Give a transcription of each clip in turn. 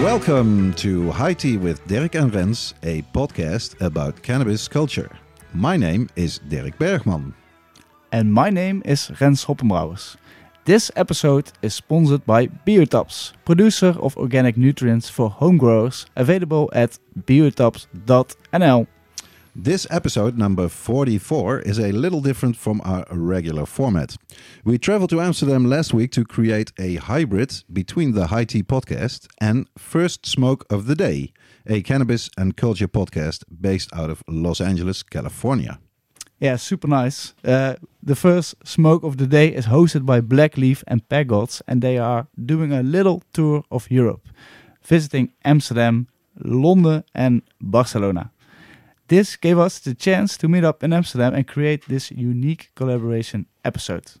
Welcome to High Tea with Derek and Rens, a podcast about cannabis culture. My name is Dirk Bergman. And my name is Rens Hoppenbrouwers. This episode is sponsored by BioTabs, producer of organic nutrients for home growers, available at biotabs.nl. This episode, number 44, is a little different from our regular format. We traveled to Amsterdam last week to create a hybrid between the High Tea podcast and First Smoke of the Day, a cannabis and culture podcast based out of Los Angeles, California. Yeah, super nice. Uh, the first smoke of the day is hosted by Blackleaf and Paggods, and they are doing a little tour of Europe, visiting Amsterdam, London, and Barcelona. This gave us the chance to meet up in Amsterdam and create this unique collaboration episode.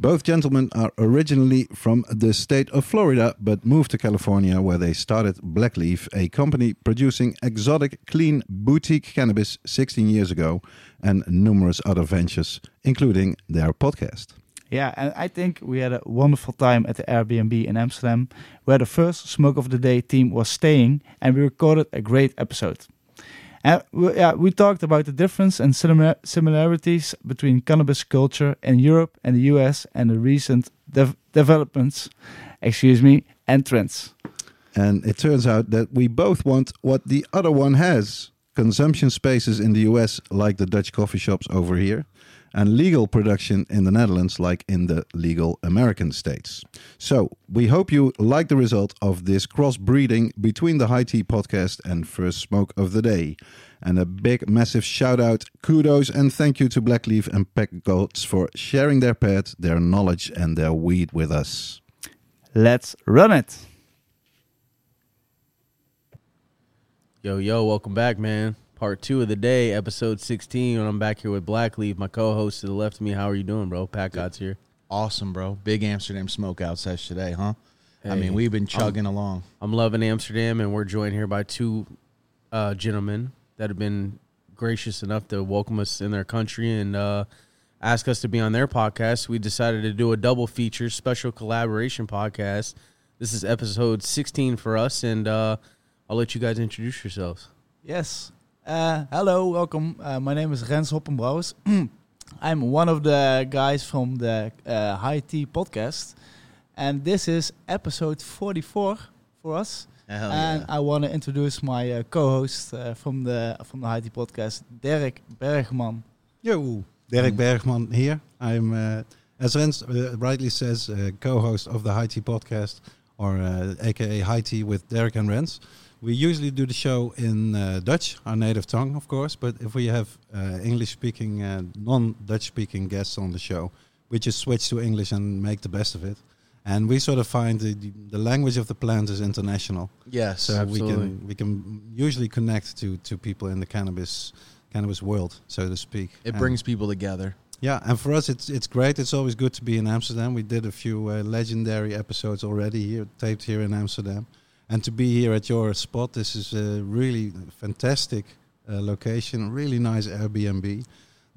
Both gentlemen are originally from the state of Florida, but moved to California where they started Blackleaf, a company producing exotic, clean boutique cannabis 16 years ago, and numerous other ventures, including their podcast. Yeah, and I think we had a wonderful time at the Airbnb in Amsterdam, where the first Smoke of the Day team was staying, and we recorded a great episode. We, yeah, we talked about the difference and similar, similarities between cannabis culture in Europe and the US and the recent dev developments, excuse me, and trends. And it turns out that we both want what the other one has consumption spaces in the US, like the Dutch coffee shops over here, and legal production in the Netherlands, like in the legal American states. So, we hope you like the result of this crossbreeding between the High Tea podcast and First Smoke of the Day. And a big, massive shout out, kudos, and thank you to Blackleaf and Pack Goats for sharing their pet, their knowledge, and their weed with us. Let's run it. Yo, yo, welcome back, man. Part two of the day, episode 16. And I'm back here with Blackleaf, my co host to the left of me. How are you doing, bro? Pat God's here. Awesome, bro. Big Amsterdam smokeout sesh today, huh? I mean, we've been chugging along. I'm loving Amsterdam, and we're joined here by two uh, gentlemen that have been gracious enough to welcome us in their country and uh, ask us to be on their podcast. We decided to do a double feature, special collaboration podcast. This is episode 16 for us, and uh, I'll let you guys introduce yourselves. Yes. Uh, hello, welcome. Uh, my name is Rens Hoppenbrouwers. I'm one of the guys from the uh, High Tea podcast, and this is episode 44 for us. Hell and yeah. I want to introduce my uh, co-host uh, from the from the High Tea podcast, Derek Bergman. Yo, Derek Bergman here. I'm, uh, as Rens uh, rightly says, uh, co-host of the High Tea podcast, or uh, aka High Tea with Derek and Rens. We usually do the show in uh, Dutch, our native tongue, of course. But if we have uh, English-speaking, uh, non-Dutch-speaking guests on the show, we just switch to English and make the best of it. And we sort of find the, the, language of the plant is international. Yes. So we Absolutely. can we can usually connect to to people in the cannabis cannabis world, so to speak. it And- brings people together. yeah, and for us it's it's great. It's always good to be in Amsterdam. We did a few uh, legendary episodes already here, taped here in Amsterdam, and to be here at your spot, this is a really fantastic uh, location. Really nice Airbnb.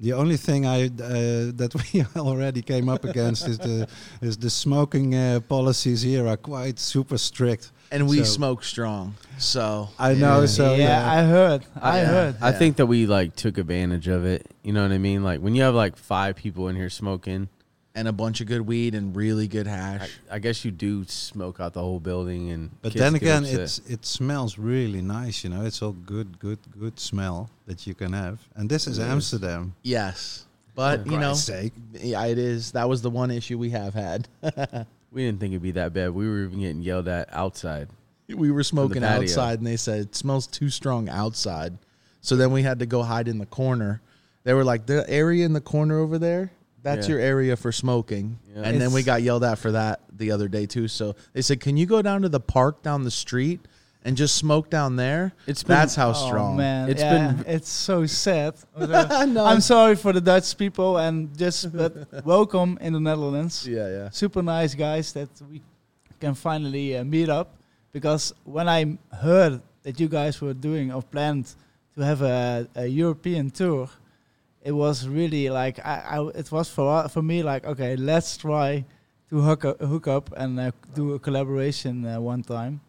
The only thing I uh, that we already came up against is the is the smoking uh, policies here are quite super strict. And we So- smoke strong. So I know, Yeah. so yeah, yeah. I heard. I Yeah. heard. I think that we like took advantage of it. You know what I mean? Like when you have like five people in here smoking, and a bunch of good weed and really good hash. I guess you do smoke out the whole building, and But kids then again, upset. it's it smells really nice. You know, it's all good, good, good smell that you can have. And this is It is. Amsterdam. yes. But, For you know, sake. yeah, it is. That was the one issue we have had. we didn't think it'd be that bad. We were even getting yelled at outside. we were smoking outside and they said it smells too strong outside. So then we had to go hide in the corner. They were like, the area in the corner over there, that's Yeah. your area for smoking. Yeah. And then we It's- got yelled at for that the other day too. So they said, Can you go down to the park down the street and just smoke down there. It's been, That's how Oh, strong. man, It's yeah, been- it's so sad. Uh, No. I'm sorry for the Dutch people and just but welcome in the Netherlands. Yeah, yeah. Super nice guys that we can finally uh, meet up because when I heard that you guys were doing or planned to have a, a European tour, it was really like I, I it was for for me like okay let's try to hook up, hook up and uh, do a collaboration uh, one time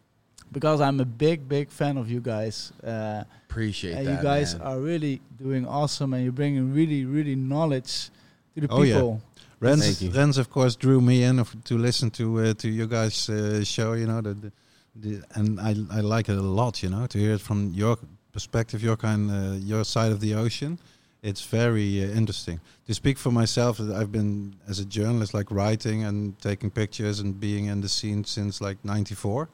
because I'm a big big fan of you guys. Uh, Appreciate and that. you guys man. are really doing awesome and you're bringing really really knowledge to the Oh, yeah. people. Rens, Thank you. Rens, of course, drew me in of, to listen to uh, to you guys' uh, show. You know, the, the, the and I I like it a lot. You know, to hear it from your perspective, your kind, uh, your side of the ocean. It's very uh, interesting. To speak for myself, uh, I've been as a journalist, like writing and taking pictures and being in the scene since like '94.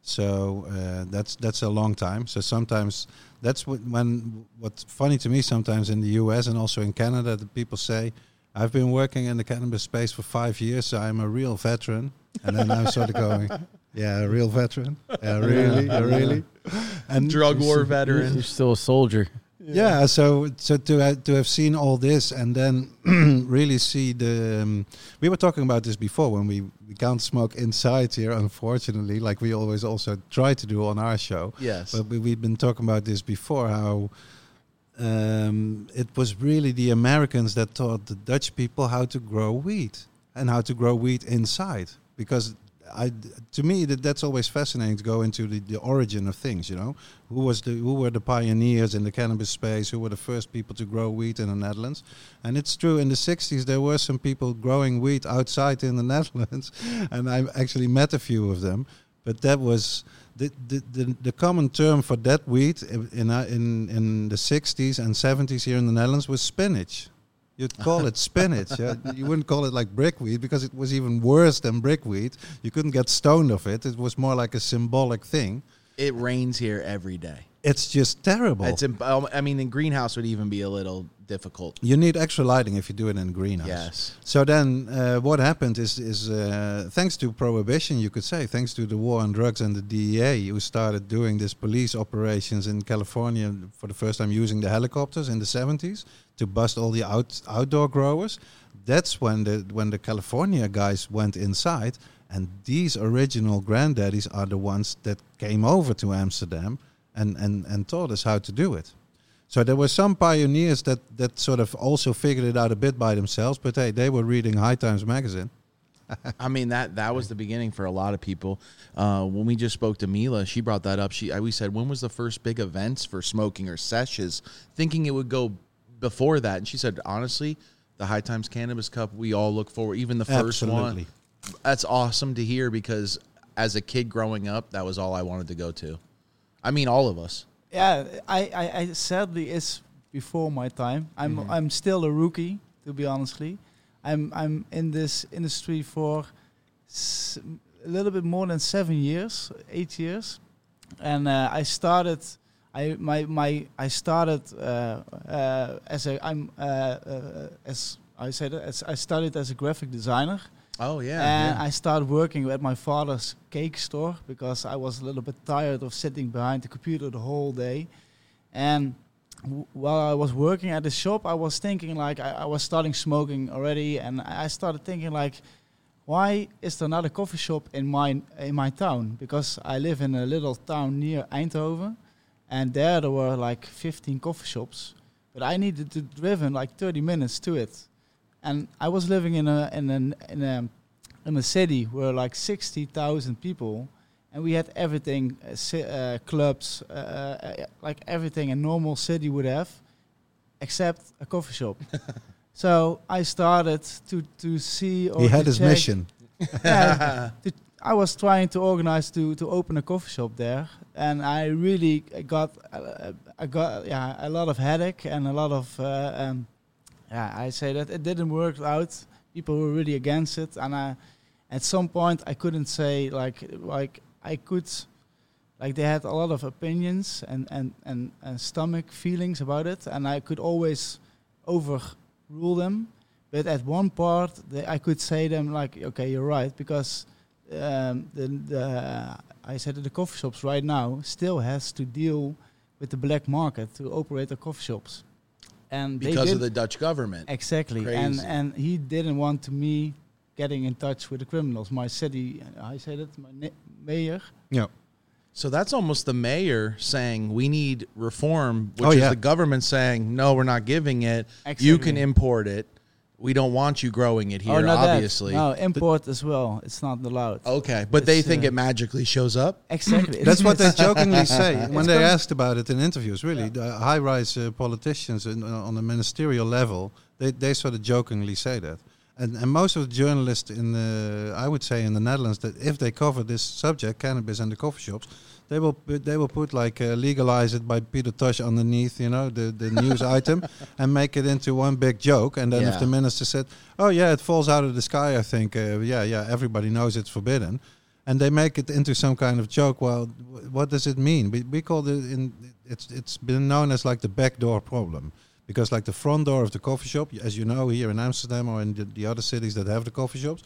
So uh, that's that's a long time. So sometimes that's what, when what's funny to me sometimes in the U.S. and also in Canada, the people say, "I've been working in the cannabis space for five years, so I'm a real veteran." And then I'm sort of going, "Yeah, a real veteran. Yeah, really, yeah, really." And drug war veteran. You're still a soldier. Yeah, so so to ha- to have seen all this and then really see the um, we were talking about this before when we we can't smoke inside here unfortunately like we always also try to do on our show Yes. but we, we've been talking about this before how um, it was really the Americans that taught the Dutch people how to grow wheat and how to grow wheat inside because I, to me that that's always fascinating to go into the, the origin of things you know? Who was the who were the pioneers in the cannabis space? Who were the first people to grow wheat in the Netherlands? And it's true in the 60s there were some people growing wheat outside in the Netherlands and I actually met a few of them. But that was the, the, the, the common term for that wheat in, in, in, in the 60s and 70s here in the Netherlands was spinach. You'd call it spinach. yeah? You wouldn't call it like brickweed because it was even worse than brickweed. You couldn't get stoned of it. It was more like a symbolic thing. It rains here every day. It's just terrible. It's imp- um, I mean, in greenhouse would even be a little difficult. you need extra lighting if you do it in a greenhouse. Yes. So then, uh, what happened is, is uh, thanks to prohibition, you could say, thanks to the war on drugs and the DEA, who started doing this police operations in California for the first time using the helicopters in the 70s to bust all the out, outdoor growers. That's when the when the California guys went inside, and these original granddaddies are the ones that came over to Amsterdam and, and, and taught us how to do it. So there were some pioneers that, that sort of also figured it out a bit by themselves, but hey, they were reading High Times magazine. I mean that that was the beginning for a lot of people. Uh, when we just spoke to Mila, she brought that up. She I, we said when was the first big events for smoking or sessions, thinking it would go before that, and she said honestly, the High Times Cannabis Cup we all look forward. Even the first Absolutely. one, that's awesome to hear because as a kid growing up, that was all I wanted to go to. I mean, all of us. Yeah, I, I, I sadly it's before my time. I'm I'm still a rookie, to be honestly. I'm I'm in this industry for s- a little bit more than seven years, eight years, and uh, I started. I my my I started uh, uh, as a I'm uh, uh, as I said as I started as a graphic designer. Oh yeah, and yeah. I started working at my father's cake store because I was a little bit tired of sitting behind the computer the whole day. And w- while I was working at the shop, I was thinking like I, I was starting smoking already, and I started thinking like, why is there not a coffee shop in my in my town? Because I live in a little town near Eindhoven, and there there were like 15 coffee shops, but I needed to driven like 30 minutes to it and I was living in a in an in a in a city where like sixty thousand people, and we had everything, uh, ci- uh, clubs, uh, uh, like everything a normal city would have, except a coffee shop. so I started to to see. Or He had his check- mission. Yeah, to, I was trying to organize to to open a coffee shop there, and I really got uh, I got yeah a lot of headache and a lot of uh, um, yeah I say that it didn't work out. People were really against it, and I at some point I couldn't say like like I could like they had a lot of opinions and and and, and stomach feelings about it, and I could always overrule them. But at one part, they, I could say them like, okay, you're right, because um, the, the I said that the coffee shops right now still has to deal with the black market to operate the coffee shops, and they because of the Dutch government. exactly, and Crazy. and he didn't want me getting in touch with the criminals. My city, I said it, my mayor. Yeah. So that's almost the mayor saying we need reform, which Oh, is the government saying no, we're not giving it. You can import it. We don't want you growing it here, oh, not that. obviously. No, import as well. It's not allowed. Okay, but they think uh, it magically shows up. Exactly. That's what they It's- jokingly say when It's they asked about it in interviews. Really, the high-rise uh, politicians in, uh, on the ministerial level, they, they sort of jokingly say that. And, and most of the journalists in the, I would say in the Netherlands, that if they cover this subject, cannabis and the coffee shops, they will put, they will put like uh, legalize it by Peter Tosh underneath, you know, the, the news item, and make it into one big joke. And then if the minister said, "Oh yeah, it falls out of the sky," I think, uh, yeah, yeah, everybody knows it's forbidden and they make it into some kind of joke. Well, wh- what does it mean? We, we call it in it's it's been known as like the backdoor problem because like the front door of the coffee shop, as you know here in Amsterdam or in the, the other cities that have the coffee shops,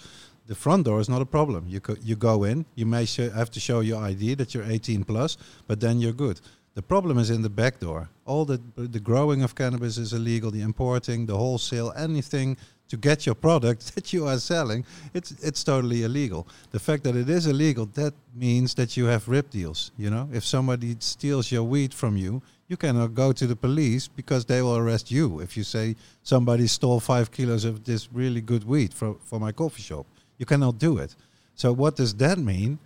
the front door is not a problem. You co- you go in, you may sh- have to show your ID that you're 18 plus, but then you're good. The problem is in the back door. All the the growing of cannabis is illegal. The importing, the wholesale, anything to get your product that you are selling, it's it's totally illegal. The fact that it is illegal, that means that you have rip deals. You know, if somebody steals your weed from you, you cannot go to the police because they will arrest you. If you say somebody stole five kilos of this really good weed for for my coffee shop, you cannot do it. So what does that mean?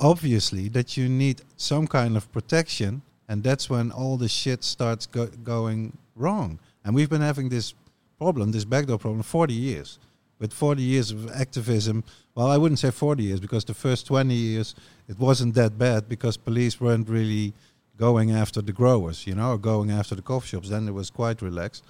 Obviously, that you need some kind of protection, and that's when all the shit starts go- going wrong. And we've been having this problem, this backdoor problem, 40 years. With 40 years of activism, well, I wouldn't say 40 years because the first 20 years it wasn't that bad because police weren't really going after the growers, you know, or going after the coffee shops. Then it was quite relaxed.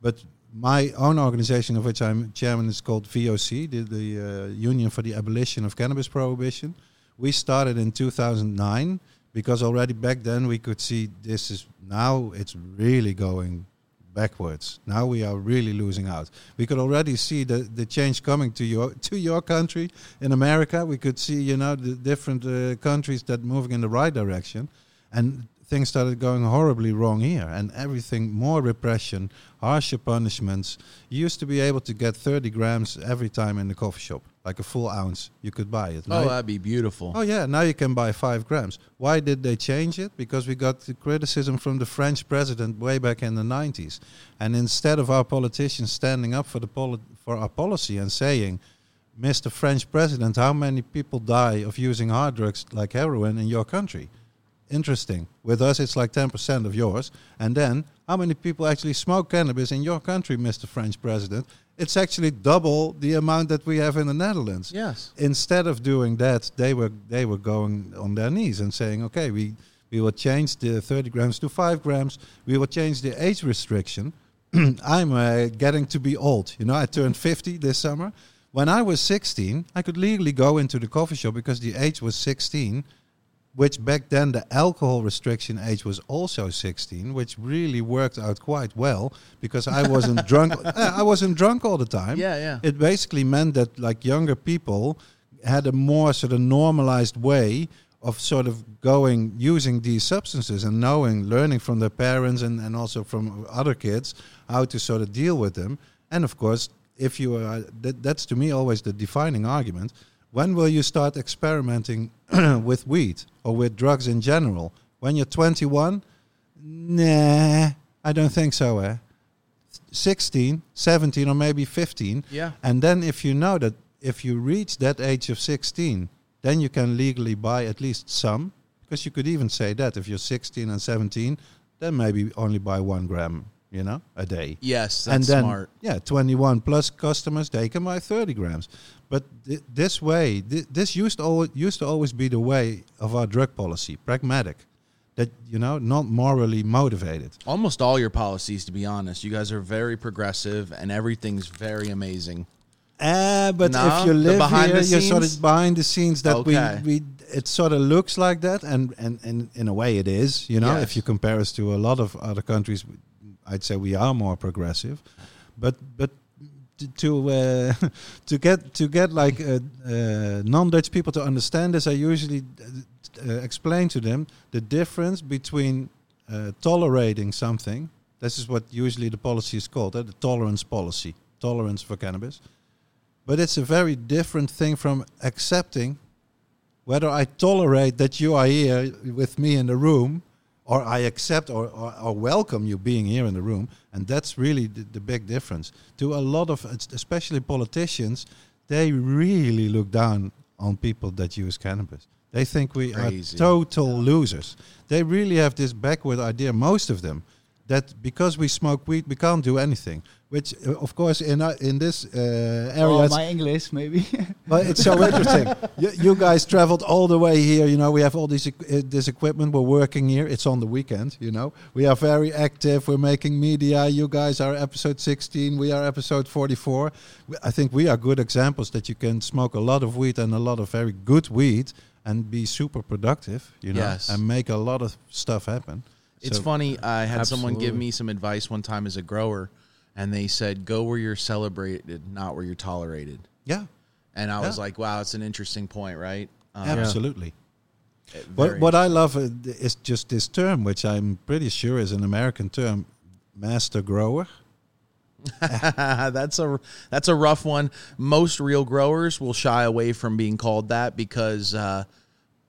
But my own organization, of which I'm chairman, is called VOC, the, the uh, Union for the Abolition of Cannabis Prohibition. We started in 2009 because already back then we could see this is now it's really going backwards. Now we are really losing out. We could already see the, the change coming to your to your country in America. We could see you know the different uh, countries that moving in the right direction, and things started going horribly wrong here. And everything more repression, harsher punishments. You used to be able to get 30 grams every time in the coffee shop, like a full ounce. You could buy it. Now Oh, that'd be beautiful. Oh yeah, now you can buy five grams. Why did they change it? Because we got the criticism from the French president way back in the nineties, and instead of our politicians standing up for the poli- for our policy and saying, "Mr. French President, how many people die of using hard drugs like heroin in your country?" Interesting. With us, it's like ten percent of yours, and then how many people actually smoke cannabis in your country, Mr. French President? It's actually double the amount that we have in the Netherlands Yes. instead of doing that, they were they were going on their knees and saying, "Okay, we we will change the 30 grams to five grams. We will change the age restriction." I'm uh, getting to be old. You know, I turned 50 this summer. When I was 16, I could legally go into the coffee shop because the age was 16, which back then the alcohol restriction age was also 16, which really worked out quite well because I wasn't drunk. Uh, I wasn't drunk all the time Yeah, yeah. it basically meant that like younger people had a more sort of normalized way of sort of going using these substances and knowing learning from their parents and, and also from other kids how to sort of deal with them and of course if you are that, that's to me always the defining argument when will you start experimenting with weed or with drugs in general when you're 21 nah i don't think so eh 16 17 or maybe 15 Yeah. and then if you know that if you reach that age of 16, then you can legally buy at least some. Because you could even say that if you're 16 and 17, then maybe only buy one gram, you know, a day. Yes, that's and then, smart. yeah, 21 plus customers, they can buy 30 grams. But th- this way, th- this used, al- used to always be the way of our drug policy, pragmatic. That, you know, not morally motivated. Almost all your policies, to be honest. You guys are very progressive, and everything's very amazing. Uh, but No, if you the live behind here, the you're sort scenes? of behind the scenes that Okay. we, we it sort of looks like that, and, and, and in a way it is. You know, Yes. if you compare us to a lot of other countries, I'd say we are more progressive. But but to uh, to get to get like uh, uh, non-Dutch people to understand this, I usually uh, uh, explain to them the difference between uh, tolerating something. This is what usually the policy is called, the tolerance policy, tolerance for cannabis. But it's a very different thing from accepting whether I tolerate that you are here with me in the room or I accept or, or, or welcome you being here in the room. And that's really the, the big difference. To a lot of, especially politicians, they really look down on people that use cannabis. They think we Crazy. are total losers. They really have this backward idea, most of them, that because we smoke weed, we can't do anything. Which, uh, of course, in uh, in this uh, area, Oh, my English, maybe. but it's so interesting. You, you guys traveled all the way here. You know, we have all this uh, this equipment. We're working here. It's on the weekend. You know, we are very active. We're making media. You guys are episode 16. We are episode 44. I think we are good examples that you can smoke a lot of weed and a lot of very good weed and be super productive. You know, Yes. and make a lot of stuff happen. It's So- funny. I had someone give me some advice one time as a grower, and they said, "Go where you're celebrated, not where you're tolerated." Yeah, And I was like, "Wow, it's an interesting point, right?" Um, absolutely. What what I love is just this term, which I'm pretty sure is an American term, master grower. that's a that's a rough one. Most real growers will shy away from being called that because uh,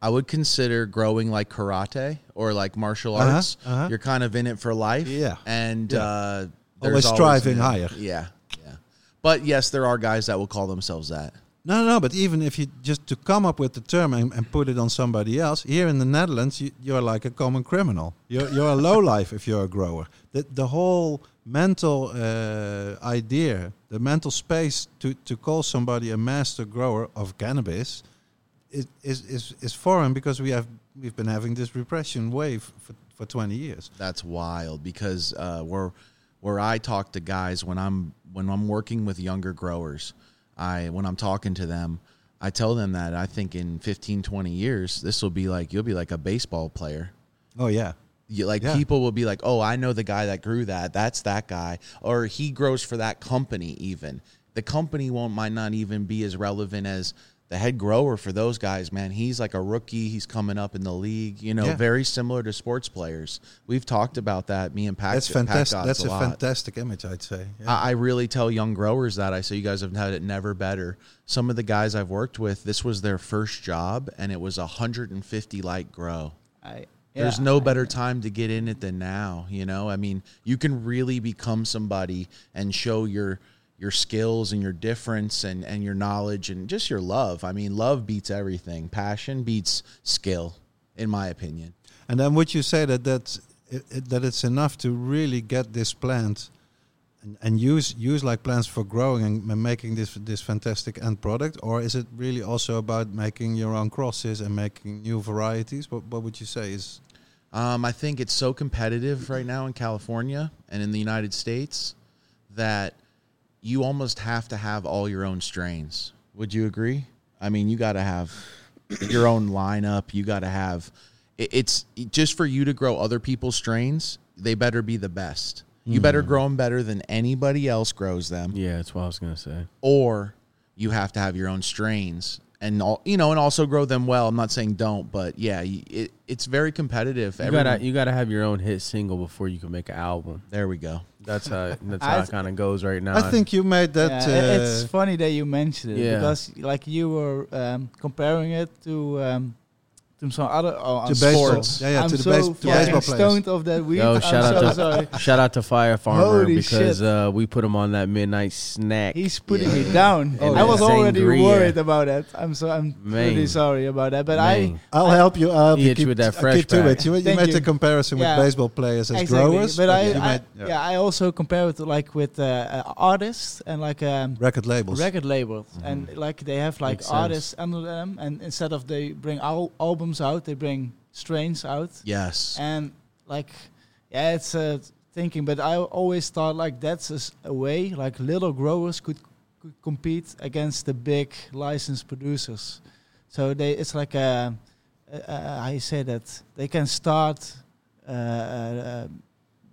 I would consider growing like karate or like martial Uh-huh, arts. uh-huh. You're kind of in it for life, Yeah. and Yeah. uh, Always there's striving an- higher. Yeah, yeah. But yes, there are guys that will call themselves that. No, no, no. But even if you just to come up with the term and, and put it on somebody else, here in the Netherlands, you, you're like a common criminal. You're you're a low life if you're a grower. The the whole mental uh, idea, the mental space to, to call somebody a master grower of cannabis, is is is, is foreign because we have we've been having this repression wave for, for 20 years. That's wild because uh, where where I talk to guys when I'm when I'm working with younger growers, I when I'm talking to them, I tell them that I think in 15, 20 years this will be like you'll be like a baseball player. Oh yeah. You, like Yeah. people will be like, "Oh, I know the guy that grew that. That's that guy." Or he grows for that company even. The company won't might not even be as relevant as the head grower for those guys, man. He's like a rookie. He's coming up in the league, you know, Yeah. very similar to sports players. We've talked about that, me and Pat. That's fantastic. Gods That's a, lot. fantastic image, I'd say. Yeah. I, I really tell young growers that I say you guys have had it never better. Some of the guys I've worked with, this was their first job, and it was a 150 light grow. I, There's yeah, no better time to get in it than now. You know, I mean, you can really become somebody and show your your skills and your difference and and your knowledge and just your love. I mean, love beats everything. Passion beats skill, in my opinion. And then would you say that that's, it, it, that it's enough to really get this plant and, and use use like plants for growing and making this this fantastic end product, or is it really also about making your own crosses and making new varieties? What what would you say is? Um, I think it's so competitive right now in California and in the United States that you almost have to have all your own strains. Would you agree? I mean, you got to have your own lineup. You got to have it, it's just for you to grow other people's strains. They better be the best. You hmm. better grow them better than anybody else grows them Yeah, that's what I was gonna say. or you have to have your own strains and all you know and also grow them well i'm not saying don't but yeah it, it's very competitive You Everyone- gotta you gotta have your own hit single before you can make an album. there we go That's how that's I how it kind of goes right now. I think you made that. yeah, it- it's uh, funny that you mentioned it Yeah. because like you were um, comparing it to um, to some other oh, to on baseball. sports. Yeah, yeah, I'm to the so base, to fucking baseball players. stoned of that weed. Yo, I'm shout out so to- sorry. Shout out to Fire Farmer Holy because uh, we put him on that midnight snack. He's putting Yeah. me down. Oh, I was already Sangria. worried about that. I'm so I'm Man. really sorry about that. But Man. I'll help you. I'll help you keep, with that uh, fresh keep to it. You, you made you. the comparison Yeah. with baseball players as exactly. growers, But I, I yeah. I also compare it like with uh, uh, artists and like um, record labels. record labels and like they have like artists under them and instead of they bring al- albums out they bring strains out. Yes. And like yeah it's uh, thinking but i always thought like that's a way like little growers could, could compete against the big licensed producers. So they it's like a, how you say that? They can start uh, uh, uh,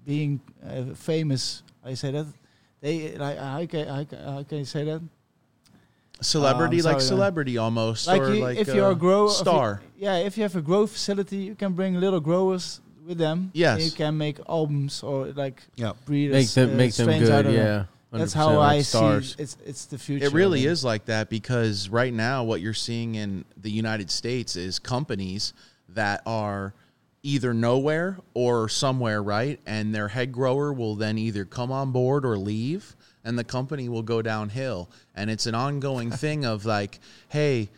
being uh, famous. I say that. They like how can how can, how can you say that? Celebrity, Um, like sorry, celebrity almost, Like, or you, like if you're a grower, if you- star. yeah, if you have a grow facility, you can bring little growers with them. Yes. you can make albums or like Yeah. breeders. Make them uh, make them good. of them. Yeah, That's how like I stars. see it's it's the future. It really is like that because right now, what you're seeing in the United States is companies that are either nowhere or somewhere, right? And their head grower will then either come on board or leave, and the company will go downhill. And it's an ongoing thing of like, hey,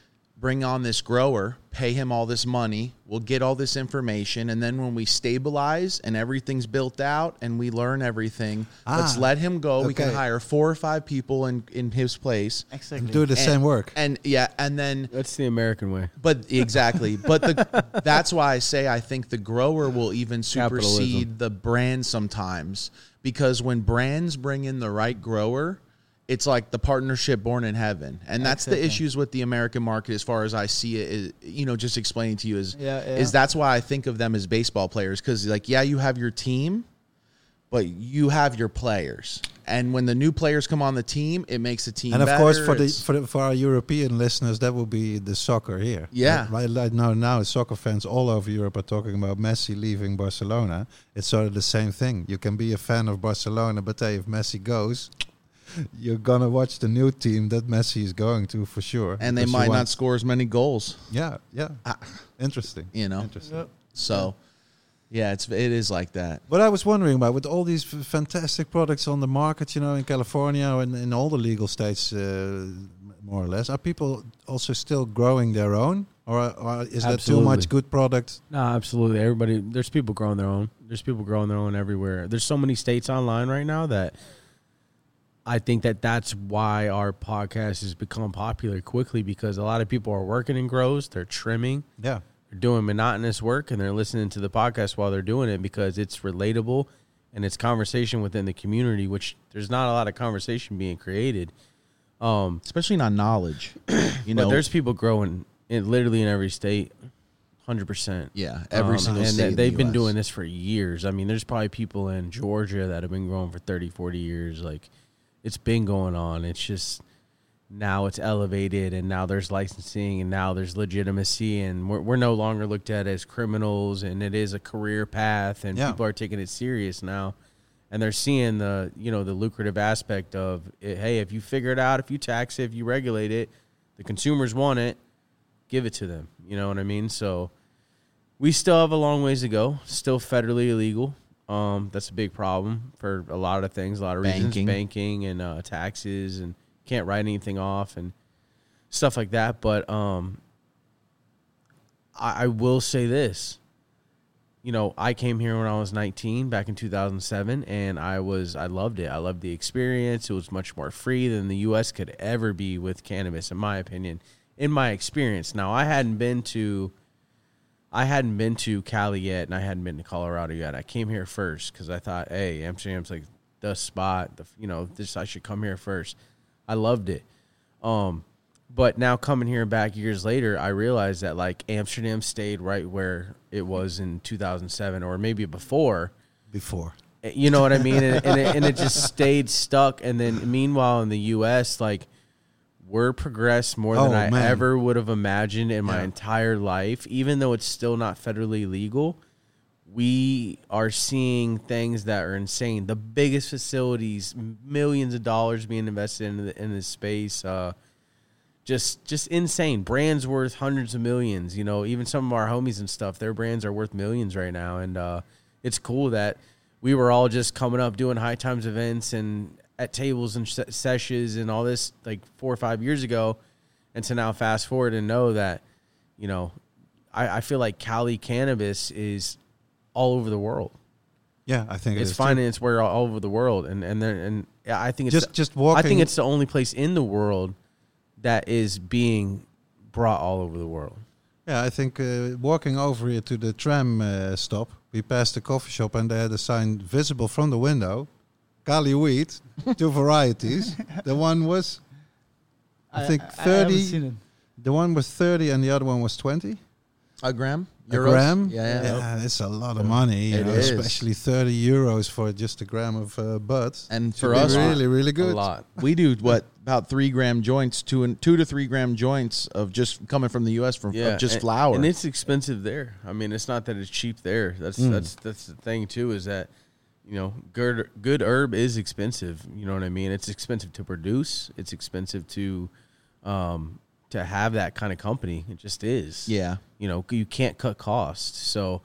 bring on this grower, pay him all this money, we'll get all this information, and then when we stabilize and everything's built out and we learn everything, let's Ah, let him go. We can hire four or five people in in his place. Exactly. Do the And- same work. And yeah, and then That's the American way. but exactly. But the that's why I say I think the grower will even supersede Capitalism. the brand sometimes because when brands bring in the right grower, it's like the partnership born in heaven. And that's the issues with the American market as far as I see it is you know just explaining to you is Yeah, yeah. is that's why I think of them as baseball players cuz like yeah, you have your team but you have your players. And when the new players come on the team, it makes the team and of better. course, for the, for the for our European listeners, that will be the soccer here. Yeah. right, right now, now soccer fans all over Europe are talking about Messi leaving Barcelona. It's sort of the same thing. You can be a fan of Barcelona, but hey, if Messi goes, you're gonna watch the new team that Messi is going to for sure. and they might not score as many goals. Yeah, yeah. Ah. Interesting. you know. Interesting. Yeah. So, yeah, it's it is like that. What I was wondering about with all these f- fantastic products on the market, you know, in California and in all the legal states, uh, more or less, are people also still growing their own, or, or is there too much good product? No, absolutely. Everybody, there's people growing their own. There's people growing their own everywhere. There's so many states online right now that I think that that's why our podcast has become popular quickly because a lot of people are working in grows, they're trimming, Yeah, they're doing monotonous work, and they're listening to the podcast while they're doing it because it's relatable and it's conversation within the community, which there's not a lot of conversation being created. Um, Especially not knowledge. You but know, there's people growing in literally in every state, hundred percent. yeah, every Um, single and state. they, they've the been US. doing this for years. I mean, there's probably people in Georgia that have been growing for 30, 40 years. Like, it's been going on. It's just now it's elevated, and now there's licensing, and now there's legitimacy, and we're, we're no longer looked at as criminals, and it is a career path, and Yeah. people are taking it serious now. And they're seeing the you know the lucrative aspect of it, hey if you figure it out if you tax it if you regulate it the consumers want it give it to them you know what I mean so we still have a long ways to go. Still federally illegal. Um, that's a big problem for a lot of things, a lot of reasons, Banking. banking and uh, taxes, and can't write anything off and stuff like that. But um, I, I will say this. You know, I came here when I was 19 back in 2007 and I was I loved it. I loved the experience. It was much more free than the US could ever be with cannabis in my opinion. In my experience. Now, I hadn't been to I hadn't been to Cali yet, and I hadn't been to Colorado yet. I came here first because I thought, hey, Amsterdam's like the spot. The you know, this I should come here first. I loved it. Um, but now coming here back years later, I realized that like Amsterdam stayed right where it was in 2007 or maybe before. before. You know what I mean? And, and, it, and it just stayed stuck. And then meanwhile, in the U.S., like we're progressed more than Oh, I man. ever would have imagined in my entire life. Even though it's still not federally legal, we are seeing things that are insane. The biggest facilities, millions of dollars being invested in the, in this space. Uh, just just insane. Brands worth hundreds of millions. You know, even some of our homies and stuff, their brands are worth millions right now. And uh, it's cool that we were all just coming up doing high times events and at tables and sessions and all this like four or five years ago, and to now fast forward and know that, you know, I, I feel like Cali cannabis is all over the world. Yeah, I think it It's is too. where all over the world, and and there and I think it's Just just walking. I think it's the only place in the world that is being brought all over the world. Yeah, I think uh, walking over here to the tram uh, stop, we passed a coffee shop and they had a sign visible from the window. Kali weed, two varieties. The one was, I think I haven't 30. seen it. the one was 30 and the other one was 20. A gram? A gram? Yeah, yeah. it's a lot of money. you It know, is. especially thirty euros for just a gram of uh, bud. And For for us, us, really, really good. A lot. we do what about three gram joints, two and two to three gram joints of just coming from the U.S. from Yeah, just and, flour. and it's expensive there. I mean, it's not that it's cheap there. That's Mm. that's that's the thing too. Is that you know, good good herb is expensive. You know what I mean? It's expensive to produce. It's expensive to um to have that kind of company. It just is. yeah, you know you can't cut costs so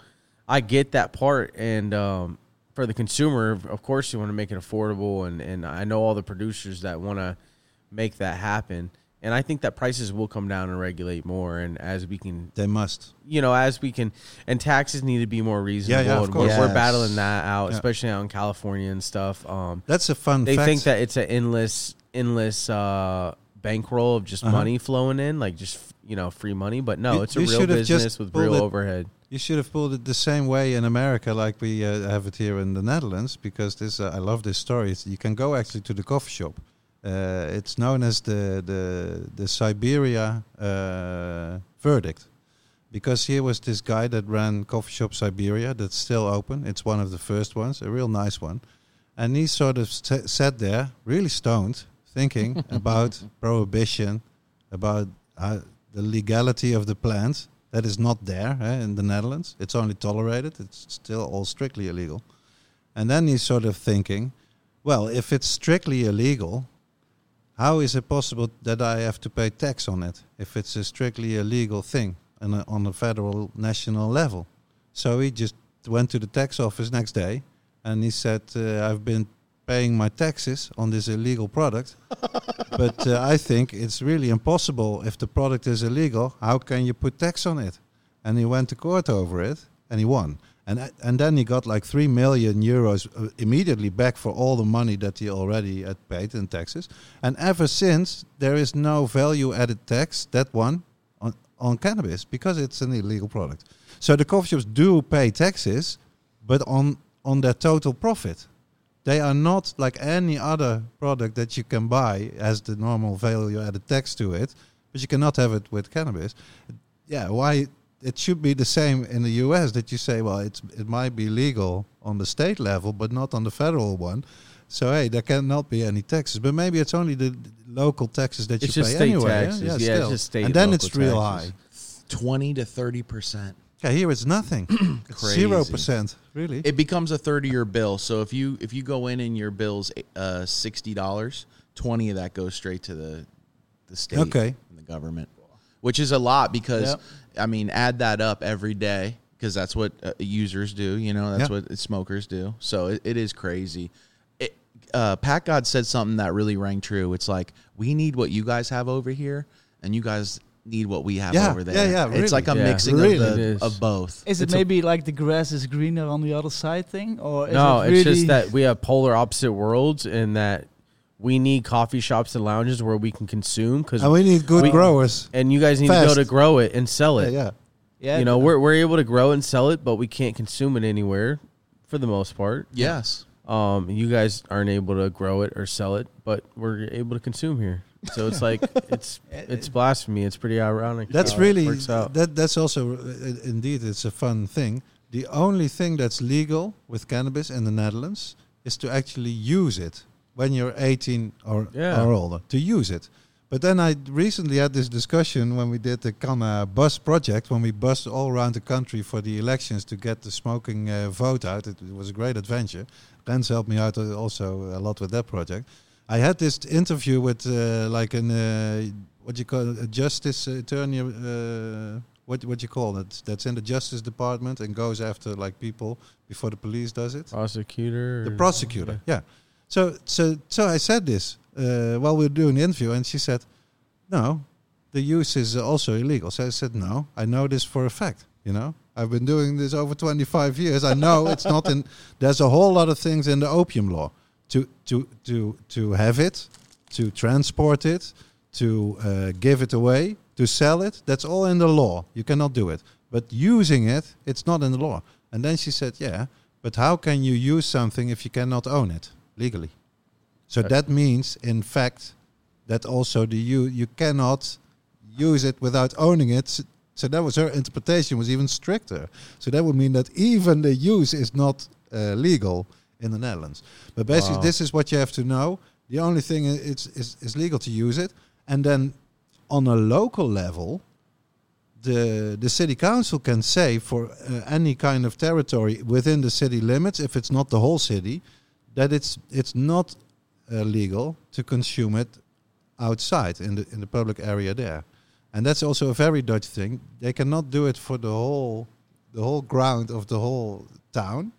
i get that part and um, for the consumer of course you want to make it affordable and, and i know all the producers that want to make that happen and i think that prices will come down and regulate more and as we can They must. you know as we can and taxes need to be more reasonable yeah, yeah, of and we're, course. we're battling that out Yeah. especially out in california and stuff um, That's a fun they fact. think that it's an endless endless uh, bankroll of just Uh-huh. money flowing in like just you know free money but no You- it's a real business with real it- overhead You should have pulled it the same way in America, like we uh, have it here in the Netherlands. Because this, uh, I love this story. It's, you can go actually to the coffee shop. Uh, it's known as the the the Siberia uh, verdict, because here was this guy that ran coffee shop Siberia that's still open. It's one of the first ones, a real nice one, and he sort of st- sat there, really stoned, thinking about prohibition, about uh, the legality of the plant that is not there eh, in the Netherlands. It's only tolerated. It's still all strictly illegal. And then he's sort of thinking, well, if it's strictly illegal, how is it possible that I have to pay tax on it if it's a strictly illegal thing on a, on a federal national level? So he just went to the tax office next day and he said, uh, I've been paying my taxes on this illegal product, but uh, I think it's really impossible if the product is illegal. How can you put tax on it? And he went to court over it and he won. And, uh, and then he got like 3 million euros uh, immediately back for all the money that he already had paid in taxes. And ever since, there is no value added tax, that one, on, on cannabis because it's an illegal product. So the coffee shops do pay taxes, but on, on their total profit. They are not like any other product that you can buy as the normal value added tax to it, but you cannot have it with cannabis. Yeah, why it should be the same in the US that you say, well, it's it might be legal on the state level, but not on the federal one. So hey, there cannot be any taxes, but maybe it's only the the local taxes that It's you just pay state anyway. yeah? taxes. Yeah, Yeah, it's still. just state and then local it's real taxes. high. twenty to thirty percent. Yeah, here it's nothing. Crazy. Zero percent, really. It becomes a thirty-year bill. So if you if you go in and your bill's uh, sixty dollars, twenty of that goes straight to the the state Okay. and the government, which is a lot because Yep. I mean, add that up every day because that's what uh, users do. You know, that's Yeah. what smokers do. So it, it is crazy. It, uh, Pat God said something that really rang true. It's like we need what you guys have over here, and you guys need what we have Yeah, over there. yeah, yeah, It's like a Yeah. mixing Really. of the is. of both. Is it It's maybe like the grass is greener on the other side thing, or is no, it really it's just that we have polar opposite worlds, and that we need coffee shops and lounges where we can consume because we need good we- growers. and you guys need to Fast. go to grow it and sell Yeah, it. yeah. yeah, you know, we're we're able to grow it and sell it, but we can't consume it anywhere for the most part. Yes. Um, you guys aren't able to grow it or sell it, but we're able to consume here. So it's like it's it's blasphemy. It's pretty ironic. That's really that. That's also uh, indeed it's a fun thing. The only thing that's legal with cannabis in the Netherlands is to actually use it when you're 18 or Yeah. or older to use it. But then I recently had this discussion when we did the Canna bus project, when we bussed all around the country for the elections to get the smoking uh, vote out. It, it was a great adventure. Rens helped me out uh, also a lot with that project. I had this interview with uh, like an uh, what you call a justice attorney. Uh, what what you call it? That's in the justice department and goes after like people before the police does it. prosecutor. The or- prosecutor, yeah. So so so I said this uh, while we were doing the interview, and she said, "No, the use is also illegal." So I said, "No, I know this for a fact. You know, I've been doing this over 25 years. I know it's not in. There's a whole lot of things in the opium law to to to to have it, to transport it, to uh, give it away, to sell it. That's all in the law. You cannot do it. But using it, it's not in the law." And then she said, "Yeah." But how can you use something if you cannot own it legally? So Uh, that means, in fact, that also the you you cannot use it without owning it. So that was her interpretation was even stricter. So that would mean that even the use is not uh, legal in the Netherlands. But basically, Wow. this is what you have to know. The only thing i- it's is is legal to use it, and then on a local level, the the city council can say for uh, any kind of territory within the city limits, if it's not the whole city, that it's it's not uh, legal to consume it outside in the in the public area there, and that's also a very Dutch thing. They cannot do it for the whole the whole ground of the whole town,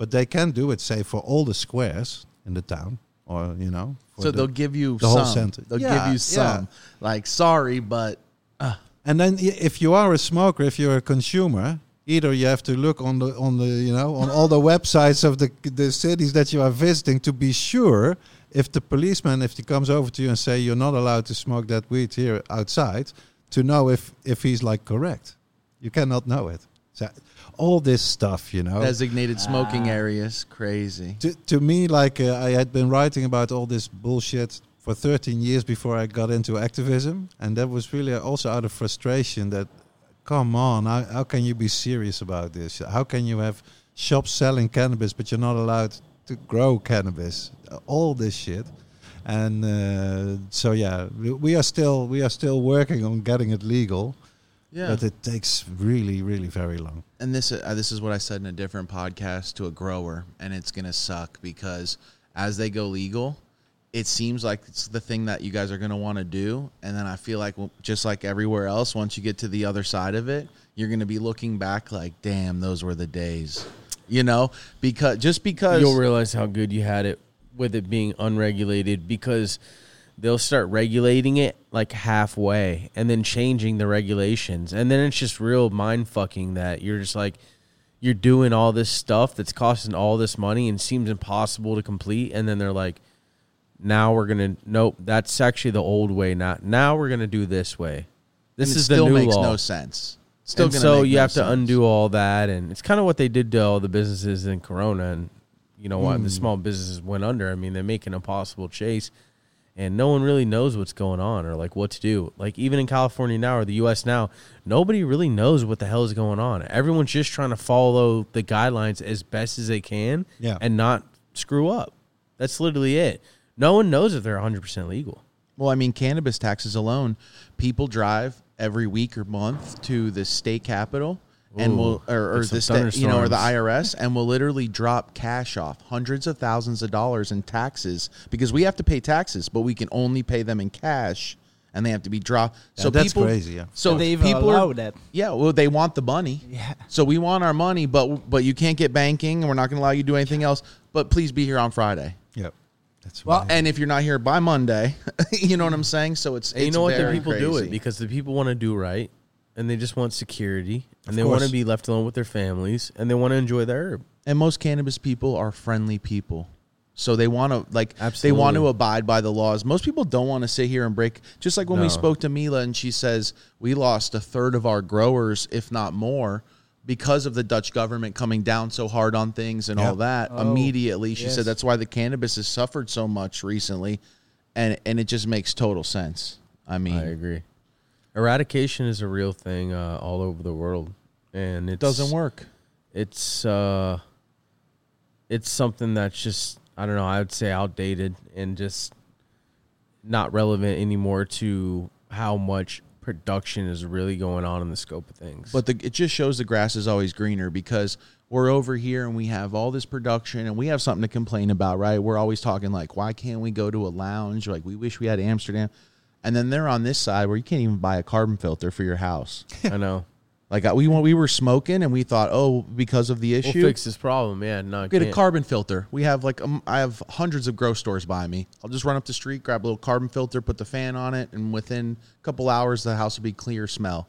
but they can do it, say, for all the squares in the town, or you know. So the- they'll give you the whole some. center. They'll Yeah, give you some. Like, sorry, but uh. And then if you are a smoker, if you're a consumer, either you have to look on the on the you know on all the websites of the the cities that you are visiting to be sure if the policeman if he comes over to you and say you're not allowed to smoke that weed here outside to know if if he's like correct. You cannot know it. So all this stuff, you know. designated smoking Ah. areas, crazy. to, to me, like uh, I had been writing about all this bullshit for 13 years before I got into activism, and that was really also out of frustration. That, come on, how, how can you be serious about this? How can you have shops selling cannabis, but you're not allowed to grow cannabis? All this shit, and uh, so yeah, we, we are still we are still working on getting it legal, Yeah. but it takes really, really very long. and this uh, this is what I said in a different podcast to a grower, and it's gonna suck because as they go legal, it seems like it's the thing that you guys are gonna want to do, and then I feel like well, just like everywhere else, once you get to the other side of it, you're gonna be looking back like, damn, those were the days, you know, because just because You'll realize how good you had it with it being unregulated because they'll start regulating it like halfway and then changing the regulations. And then it's just real mind fucking that you're just like, you're doing all this stuff that's costing all this money and seems impossible to complete. And then they're like, now we're going to, nope, that's actually the old way. Not now we're going to do this way. This is the still new makes law. no sense. Still so make you no have to undo all that, and it's kind of what they did to all the businesses in Corona, and you know why Hmm. the small businesses went under. I mean, they make an impossible chase, and no one really knows what's going on or like what to do. Like even in California now or the U.S. now, nobody really knows what the hell is going on. Everyone's just trying to follow the guidelines as best as they can, Yeah. and not screw up. That's literally it. No one knows if they're 100 percent legal. Well, I mean, cannabis taxes alone, people drive every week or month to the state capitol and Ooh, will or, or get some the state, you know, or the. IRS, and will literally drop cash off hundreds of thousands of dollars in taxes because we have to pay taxes, but we can only pay them in cash, and they have to be dropped. Yeah, so that's people, crazy, yeah. So they even people allow are, that. yeah, well, they want the money. Yeah. So we want our money, but but you can't get banking, and we're not going to allow you to do anything else. But please be here on Friday. Yeah, that's Well. And if you're not here by Monday, you know what I'm saying. So it's, And you it's know what? The very people do it because the people want to do right, and they just want security, and they want to be left alone with their families, and they want to enjoy their herb. and most cannabis people are friendly people. So they want to like they want to abide by the laws. Most people don't want to sit here and break just like when we spoke to mila and she says we lost a third of our growers if not more because of the dutch government coming down so hard on things and all that Oh, immediately. She yes. said that's why the cannabis has suffered so much recently and and it just makes total sense. I mean I agree. Eradication is a real thing uh, all over the world, and it doesn't work It's uh, it's something that's just I don't know. I would say outdated and just not relevant anymore to how much production is really going on in the scope of things. But the, it just shows the grass is always greener because we're over here and we have all this production and we have something to complain about, right? We're always talking like, why can't we go to a lounge? Like, we wish we had Amsterdam. And then they're on this side where you can't even buy a carbon filter for your house. I know Like uh, we we were smoking and we thought, oh, because of the we'll issue, fix this problem. Yeah, no, get a carbon filter. We have like um, I have hundreds of grow stores by me. I'll just run up the street, grab a little carbon filter, put the fan on it, and within a couple hours the house will be clear smell.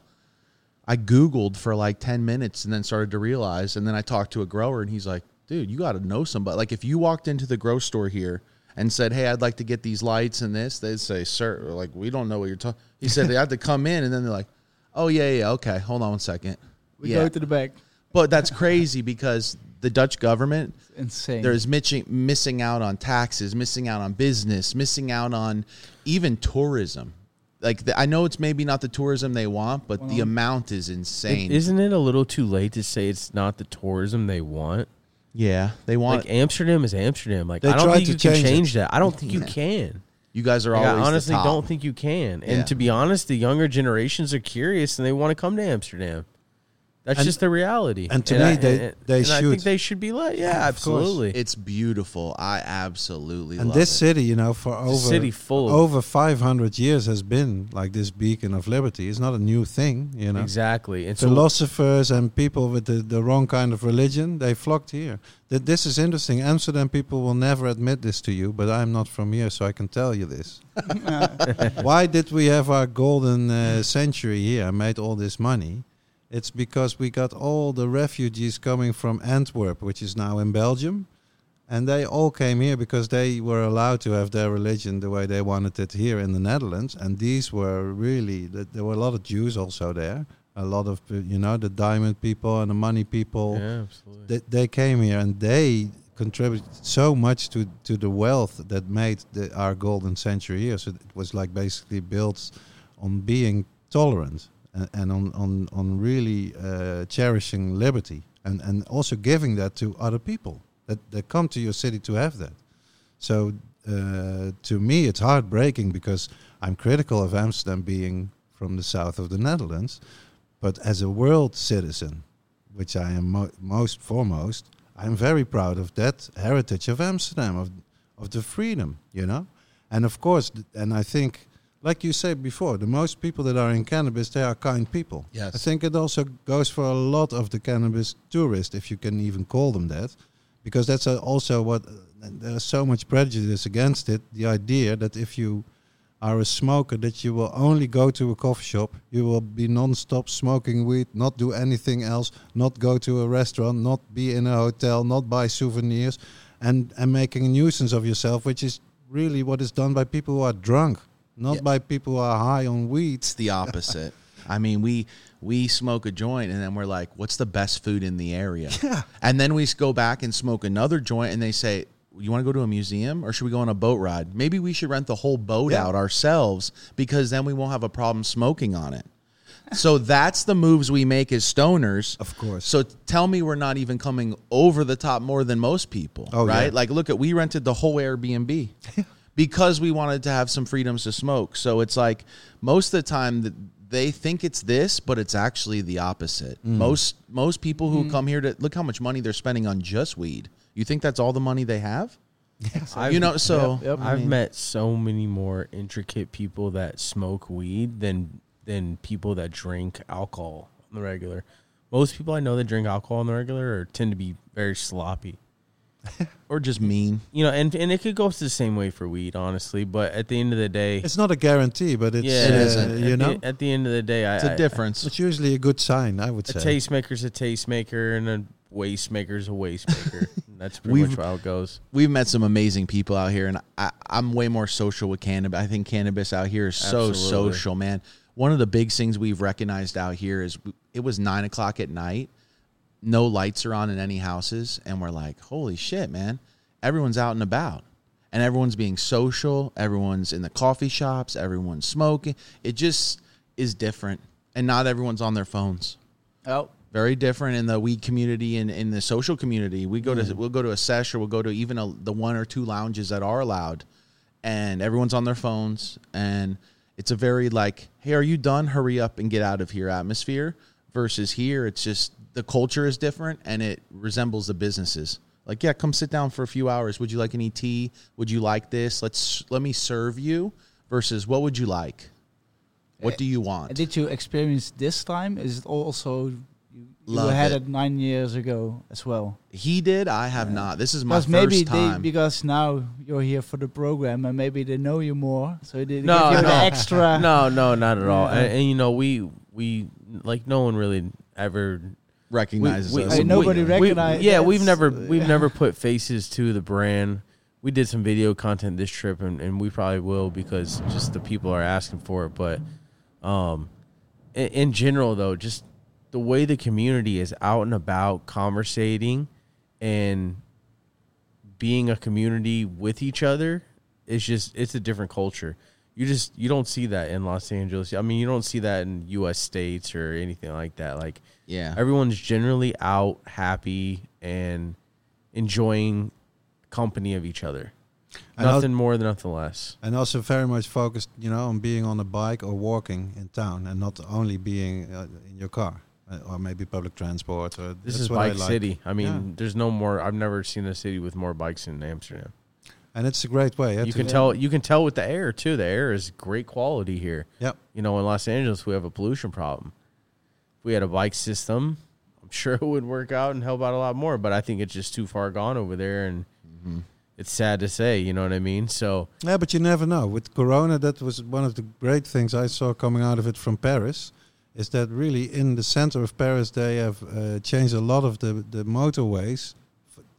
I googled for like 10 minutes and then started to realize and then I talked to a grower and he's like, "Dude, you got to know somebody. Like if you walked into the grow store here and said, "Hey, I'd like to get these lights and this," they'd say, "Sir, like we don't know what you're talking." He said they had to come in and then they're like, "Oh yeah, yeah, okay. Hold on one second. We yeah. go to the back. But that's crazy because the Dutch government It's insane. there's missing missing out on taxes, missing out on business, missing out on even tourism. like the, I know it's maybe not the tourism they want, but the uh-huh. amount is insane. Isn't it a little too late to say it's not the tourism they want? yeah, they want Like Amsterdam is Amsterdam. Like I don't tried think to you can change it. change that. I don't think you can. You guys are Like, always I honestly don't think you can. And Yeah. to be honest, the younger generations are curious and they want to come to Amsterdam. That's And- just the reality. and to me, I, they- and- they and I think should. they should be let. Yeah, absolutely. It's beautiful. I absolutely love it. and love this it. city, you know, for over city full over 500 years has been like this beacon of liberty. It's not a new thing, you know. Exactly. And so Philosophers and people with the, the wrong kind of religion, they flocked here. That this is interesting. Amsterdam people will never admit this to you, but I'm not from here, so I can tell you this. Why did we have our golden uh, century here and made all this money? It's because we got all the refugees coming from Antwerp, which is now in Belgium. And they all came here because they were allowed to have their religion the way they wanted it here in the Netherlands. And these were really, th- there were a lot of Jews also there. A lot of, uh, you know, the diamond people and the money people yeah, absolutely. they, they came here and they contributed so much to, to the wealth that made the, our golden century here. So it was like basically built on being tolerant and, on, on, on really uh, cherishing liberty and, and also giving that to other people that, that come to your city to have that. So uh, to me, it's heartbreaking because I'm critical of Amsterdam being from the south of the Netherlands. But as a world citizen, which I am mo- most foremost, I'm very proud of that heritage of Amsterdam, of of the freedom, you know. And of course, and I think, like you said before, the most people that are in cannabis, they are kind people. Yes. I think it also goes for a lot of the cannabis tourists, if you can even call them that, because that's also what uh, there's so much prejudice against it. The idea that if you are a smoker, that you will only go to a coffee shop, you will be non-stop smoking weed, not do anything else, not go to a restaurant, not be in a hotel, not buy souvenirs, and and making a nuisance of yourself, which is really what is done by people who are drunk, not Yeah. by people who are high on weed. It's the opposite. I mean, we we smoke a joint and then we're like, "What's the best food in the area?" Yeah. And then we go back and smoke another joint, and they say, "You want to go to a museum, or should we go on a boat ride? Maybe we should rent the whole boat Yeah. out ourselves because then we won't have a problem smoking on it." So that's the moves we make as stoners. Of course. So tell me we're not even coming over the top more than most people, Oh, right? yeah. Like, look at we rented the whole Airbnb because we wanted to have some freedoms to smoke. So it's like most of the time that they think it's this, but it's actually the opposite. Mm. Most most people who come here to look how much money they're spending on just weed. You think that's all the money they have? I've- you know, so Yep, yep. I I've mean, met so many more intricate people that smoke weed than than people that drink alcohol on the regular. Most people I know that drink alcohol on the regular are, tend to be very sloppy. or just mean. You know, and and it could go the same way for weed, honestly. But at the end of the day, It's not a guarantee, but it's yeah, It uh, isn't. At you the, know, at the end of the day, I, It's a I- difference. it's usually a good sign, I would say. A say. tastemaker's a tastemaker, and a wastemaker's a wastemaker. That's pretty We've- much how it goes. We've met some amazing people out here, and I, I'm way more social with cannabis. I think cannabis out here is so Absolutely. social, man. One of the big things we've recognized out here is it was nine o'clock at night, no lights are on in any houses, and we're like, holy shit, man! Everyone's out and about, and everyone's being social. Everyone's in the coffee shops. Everyone's smoking. It just is different, and not everyone's on their phones Oh, very different in the weed community and in the social community. We go to we'll go to a sesh or we'll go to even a, the one or two lounges that are allowed, and everyone's on their phones, and it's a very like, hey, are you done? Hurry up and get out of here atmosphere. Versus here, it's just the culture is different and it resembles the businesses. Like, yeah, come sit down for a few hours. Would you like any tea? Would you like this? Let's let me serve you. Versus, what would you like? What do you eh, want? and did you experience this time? Is it also you, you had it. it. nine years ago as well? He did. I have not. This is my first maybe time. they because now you're here for the program and maybe they know you more, so they No, give you no. the extra. No, no, not at all. Yeah. And, and you know, we we like no one really ever recognizes we- us. Hey, we- nobody we- recognize- Yeah, we've never we've never put faces to the brand. We did some video content this trip, and, and we probably will because just the people are asking for it. But um, in, in general, though, just the way the community is out and about, conversating, and being a community with each other is just it's a different culture. You just you don't see that in Los Angeles. I mean, you don't see that in U.S. states or anything like that. Like Yeah. everyone's generally out, happy, and enjoying company of each other. And al- nothing more than nothing less. and also very much focused, you know, on being on a bike or walking in town, and not only being uh, in your car uh, or maybe public transport. Or This is what I bike like. city. I mean, Yeah. there's no more. I've never seen a city with more bikes in Amsterdam. And it's a great way. yeah, You can tell. You can tell with the air too. The air is great quality here. Yep. You know, in Los Angeles, we have a pollution problem. If we had a bike system, I'm sure it would work out and help out a lot more. But I think it's just too far gone over there, and Mm-hmm. it's sad to say. You know what I mean? So Yeah, but you never know. With Corona, that was one of the great things I saw coming out of it from Paris. Is that really in the center of Paris they have uh, changed a lot of the the motorways f-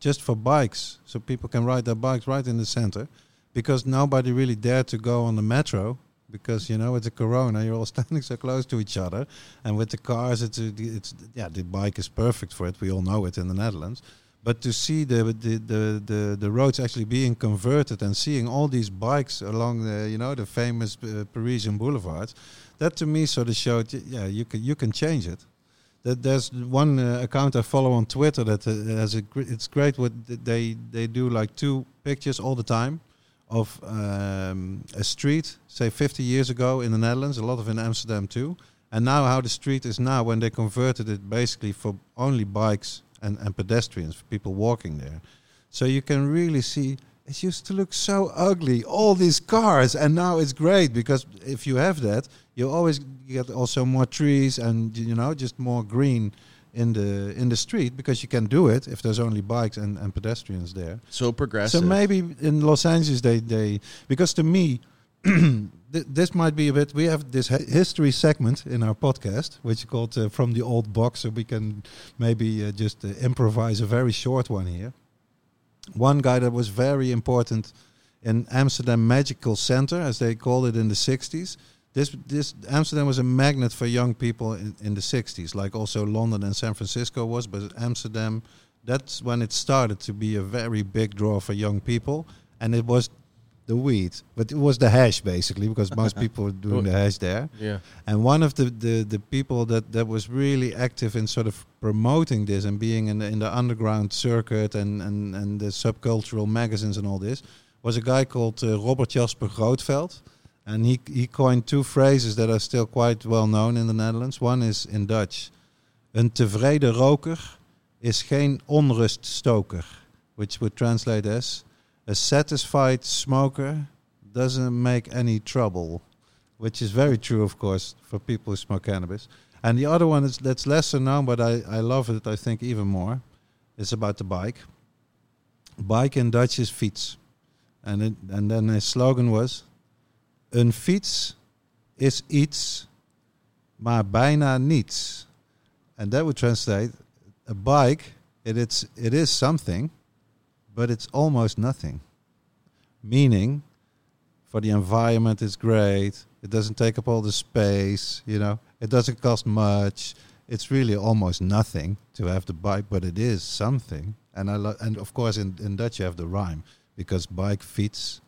just for bikes, so people can ride their bikes right in the center, because nobody really dared to go on the metro because you know with the Corona you're all standing so close to each other, and with the cars it's a, it's yeah the bike is perfect for it. We all know it in the Netherlands. But to see the the, the, the the roads actually being converted and seeing all these bikes along the you know the famous uh, Parisian boulevards, that to me sort of showed yeah you can you can change it. That there's one uh, account I follow on Twitter that uh, has a gr- it's great what they they do like two pictures all the time of um, a street say 50 years ago in the Netherlands, a lot of in Amsterdam too, and now how the street is now when they converted it basically for only bikes and, and pedestrians, for people walking there. So you can really see it used to look so ugly, all these cars, and now it's great because if you have that, you always get also more trees and you know just more green in the in the street because you can do it if there's only bikes and, and pedestrians there. So progressive. So maybe in Los Angeles they they because to me th- this might be a bit. We have this history segment in our podcast, which is called uh, "From the Old Box," so we can maybe uh, just uh, improvise a very short one here. One guy that was very important in Amsterdam Magical Center, as they called it in the '60s. This this Amsterdam was a magnet for young people in, in the '60s, like also London and San Francisco was, but Amsterdam. That's when it started to be a very big draw for young people, and it was the weed, but it was the hash basically because most people were doing the hash there. yeah, And one of the, the, the people that, that was really active in sort of promoting this and being in the, in the underground circuit and, and, and the subcultural magazines and all this was a guy called uh, Robert Jasper Grootveld. And he, he coined two phrases that are still quite well known in the Netherlands. One is in Dutch. Een tevreden roker is geen onruststoker. Which would translate as a satisfied smoker doesn't make any trouble which is very true, of course, for people who smoke cannabis. And the other one is that's lesser known, but I, I love it. I think even more. It's about the bike. Bike in Dutch is fiets, and it, and then his slogan was: "Een fiets is iets, maar bijna niets." And that would translate: a bike, it it's it is something, but it's almost nothing. Meaning, for the environment it's great it doesn't take up all the space you know it doesn't cost much it's really almost nothing to have the bike but it is something and i lo- and of course in, in dutch you have the rhyme because bike fits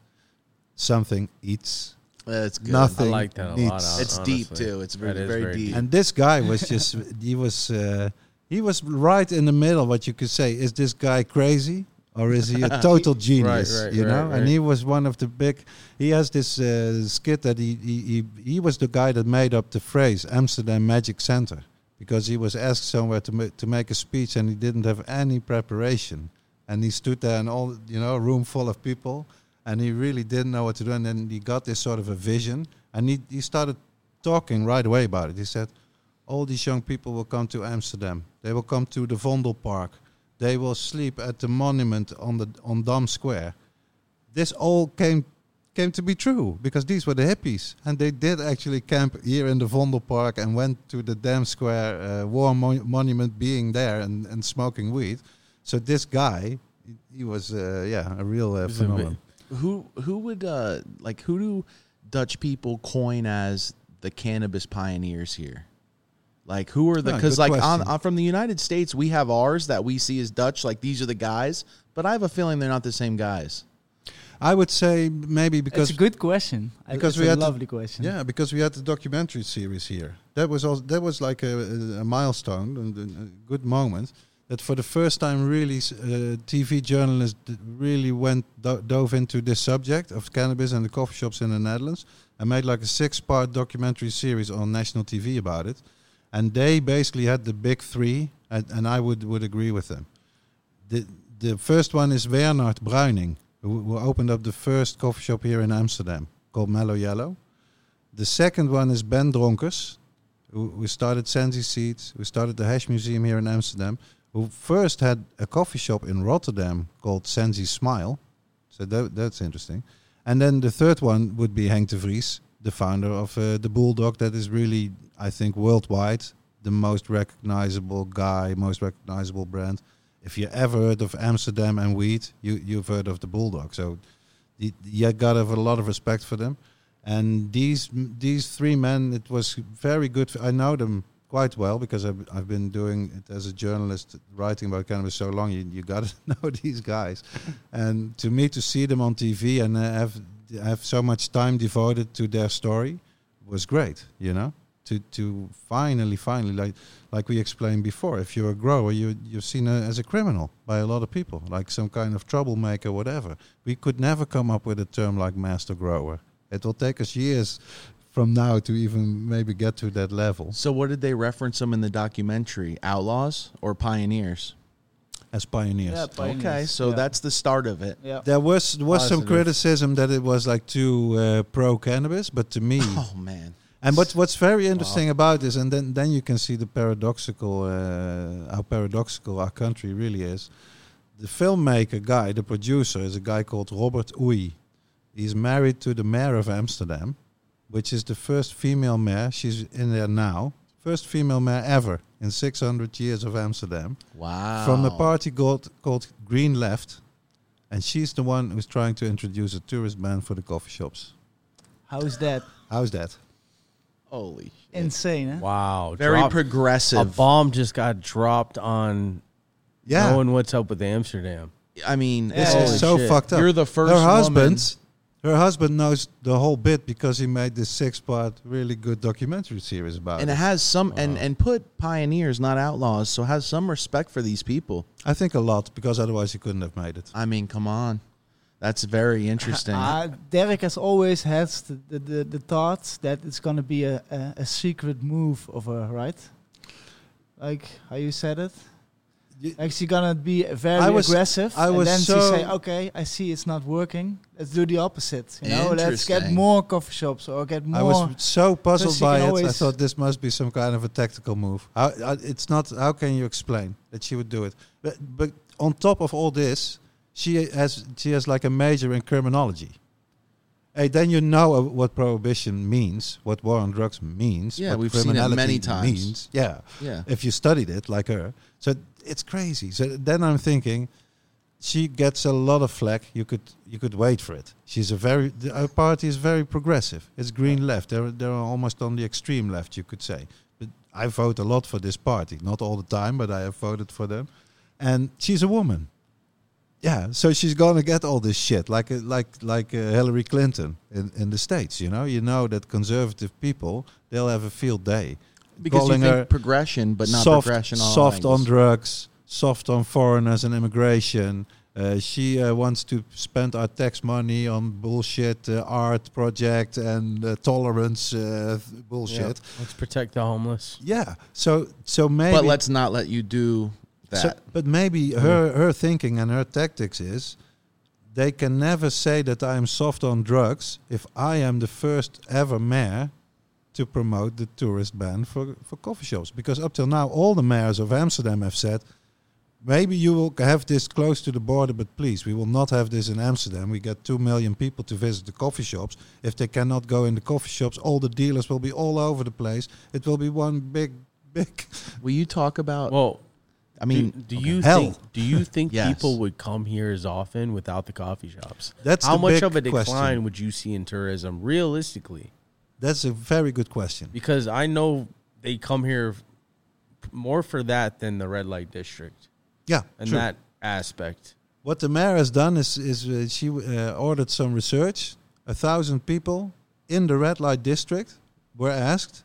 something eats That's good. Nothing. I like that a lot. needs- It's deep too. It's very very, very deep. deep. and this guy was just he was uh, he was right in the middle what you could say is this guy crazy or is he a total genius right, you right, know and he was one of the big he has this uh, skit that he, he he he was the guy that made up the phrase amsterdam magic center because he was asked somewhere to ma- to make a speech and he didn't have any preparation. And he stood there and all you know a room full of people and he really didn't know what to do. And then he got this sort of a vision and he, he started talking right away about it. He said all these young people will come to Amsterdam. They will come to the Vondel Park. They will sleep at the monument on the on Dam Square. This all came came to be true because these were the hippies, and they did actually camp here in the Vondelpark and went to the Dam Square uh, War Mo- Monument, being there and, and smoking weed. So this guy, he, he was uh, yeah a real uh, phenomenon. who who would uh like who do Dutch people coin as the cannabis pioneers here? Like who are the because good like on, on from the United States we have ours that we see as Dutch like these are the guys, but I have a feeling they're not the same guys. I would say maybe because it's a good question. Because it's we a had to- lovely question. Yeah, because we had the documentary series here. That was also, that was like a, a milestone and a, a good moment. That for the first time, really, uh, TV journalists really went do- dove into this subject of cannabis and the coffee shops in the Netherlands, and made like a six-part documentary series on national TV about it. And they basically had the big three, and, and I would would agree with them. The the first one is Bernard Bruining, who, who opened up the first coffee shop here in Amsterdam called Mellow Yellow. The second one is Ben Dronkers, who, who started Sensi Seeds, who started the Hash Museum here in Amsterdam, who first had a coffee shop in Rotterdam called Sensi Smile. So that, that's interesting. And then the third one would be Henk de Vries, the founder of uh, the Bulldog, that is really, I think, worldwide the most recognizable guy, most recognizable brand. If you ever heard of Amsterdam and weed, you you've heard of the Bulldog. So you got to have a lot of respect for them. And these these three men, it was very good. I know them quite well because I've, I've been doing it as a journalist, writing about cannabis so long. You you got to know these guys, and to me to see them on TV and have have so much time devoted to their story was great. You know, to to finally finally like like we explained before, if you're a grower, you you're seen uh, as a criminal by a lot of people, like some kind of troublemaker, whatever. We could never come up with a term like master grower. It will take us years from now to even maybe get to that level So what did they reference them in the documentary? Outlaws or pioneers? As pioneers. Yeah, pioneers. Okay, so Yeah. that's the start of it. yeah. There was there was some criticism that it was like too uh, pro cannabis, but to me, Oh man. and what what's very interesting about this, and then then you can see the paradoxical uh, how paradoxical our country really is. The filmmaker guy, the producer, is a guy called Robert Oey. He's married to the mayor of Amsterdam, which is the first female mayor. She's in there now, first female mayor ever in 600 years of Amsterdam Wow. from a party called called Green Left, and she's the one who's trying to introduce a tourist ban for the coffee shops. How is that? How's that? Holy. Insane, huh? Wow. Very Drop- progressive. A bomb just got dropped on Yeah, knowing what's up with Amsterdam. I mean, Yeah, this yeah, is so shit. fucked up. You're the first her woman- husband, her husband knows the whole bit because he made this six-part, really good documentary series about and it it. has some and Wow. and put pioneers, not outlaws. So has some respect for these people. I think a lot because otherwise he couldn't have made it. I mean, come on. That's very interesting. Uh, Derek has always had the, the, the, the thoughts that it's going to be a, a, a secret move of her, right? Like how you said it? Y- Like she's gonna be very I was- aggressive, I and was then so- she say, "Okay, I see it's not working. Let's do the opposite. You know, let's get more coffee shops or get more." I was so puzzled by it. I thought this must be some kind of a tactical move. How, uh, it's not. How can you explain that she would do it? But, but on top of all this, she has she has like a major in criminology. Hey, then you know uh, what prohibition means, what war on drugs means. Yeah, what we've seen it many times. Means. Yeah, yeah. if you studied it like her. So it's crazy. So then I'm thinking, she gets a lot of flack. You could you could wait for it. She's a very the, our party is very progressive. It's green left. They're they're almost on the extreme left, you could say. But I vote a lot for this party, not all the time, but I have voted for them. And she's a woman. Yeah, so she's gonna get all this shit like uh, like like uh, Hillary Clinton in, in the states. You know, you know that conservative people they'll have a field day Because you calling think progression, but not soft, progression. All soft on drugs, soft on foreigners and immigration. Uh, she uh, wants to spend our tax money on bullshit uh, art project and uh, tolerance uh, th- bullshit. Let's protect the homeless. Yeah. So so maybe. But let's not let you do that. so- but maybe her her thinking and her tactics is. They can never say that I am soft on drugs if I am the first ever mayor to promote the tourist ban for, for coffee shops. Because up till now, all the mayors of Amsterdam have said, maybe you will have this close to the border, but please, we will not have this in Amsterdam. We get 2 million people to visit the coffee shops. If they cannot go in the coffee shops, all the dealers will be all over the place. It will be one big, big. Will you talk about? Well, I mean, do, do you Hell. think do you think Yes. people would come here as often without the coffee shops? That's How the much big of a decline question. would you see in tourism realistically? That's a very good question. Because I know they come here more for that than the red light district Yeah, and true. that aspect. what the mayor has done is is uh, she uh, ordered some research. A thousand people in the red light district were asked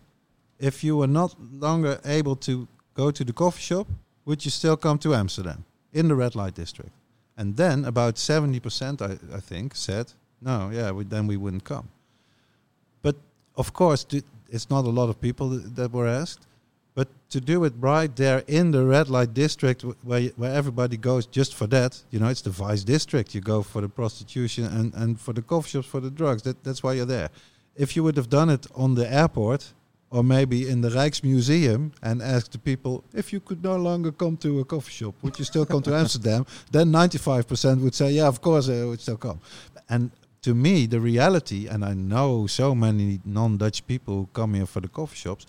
if you were not longer able to go to the coffee shop, would you still come to Amsterdam in the red light district? And then about seventy percent, I, I think, said no. Yeah, we, then we wouldn't come. Of course, it's not a lot of people that, were asked. But to do it right there in the red light district, where where everybody goes just for that, you know, it's the vice district. You go for the prostitution and, and for the coffee shops for the drugs. That that's why you're there. If you would have done it on the airport or maybe in the Rijksmuseum and asked the people if you could no longer come to a coffee shop, would you still come to Amsterdam? Then 95% would say, yeah, of course uh, I would still come. And to me, the reality, and I know so many non-Dutch people who come here for the coffee shops,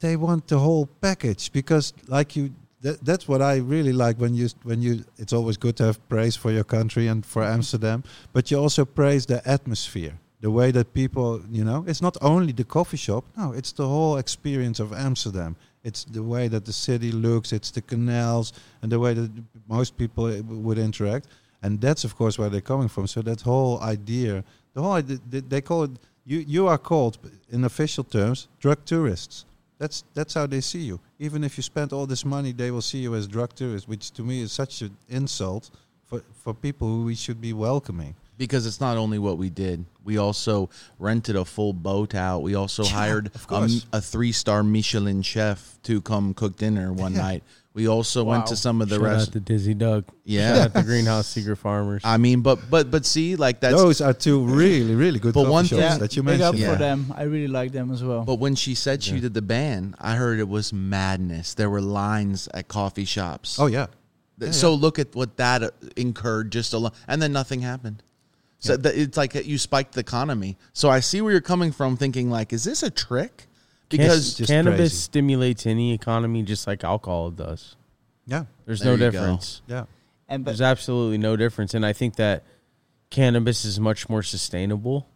they want the whole package because, like you, that, that's what I really like when you when you. It's always good to have praise for your country and for Amsterdam, but you also praise the atmosphere, the way that people, you know, it's not only the coffee shop. No, it's the whole experience of Amsterdam. It's the way that the city looks. It's the canals and the way that most people uh, would interact and that's of course where they're coming from. So that whole idea, the whole idea, they- call it you. You are called in official terms drug tourists. That's that's how they see you. Even if you spend all this money, they will see you as drug tourists, which to me is such an insult for for people who we should be welcoming. because it's not only what we did. We also rented a full boat out. We also hired a, a three-star Michelin chef to come cook dinner one Yeah. night. We also went to some of the Shout out rest. to Dizzy Doug. Yeah. Shout out to Greenhouse Secret Farmers. I mean, but but but see, like that's. Those are two really really good But one shops thing- that you big up. Yeah. for them. I really like them as well. But when she said she Yeah. did the ban, I heard it was madness. There were lines at coffee shops. Oh yeah, yeah, so look at what that uh, incurred just alone, and then nothing happened. So Yeah. th- it's like you spiked the economy. So I see where you're coming from, thinking like, is this a trick? Because Because just cannabis crazy. stimulates any economy just like alcohol does. yeah, There's There no you go. difference. yeah. and but There's absolutely no difference, and I think that cannabis is much more sustainable,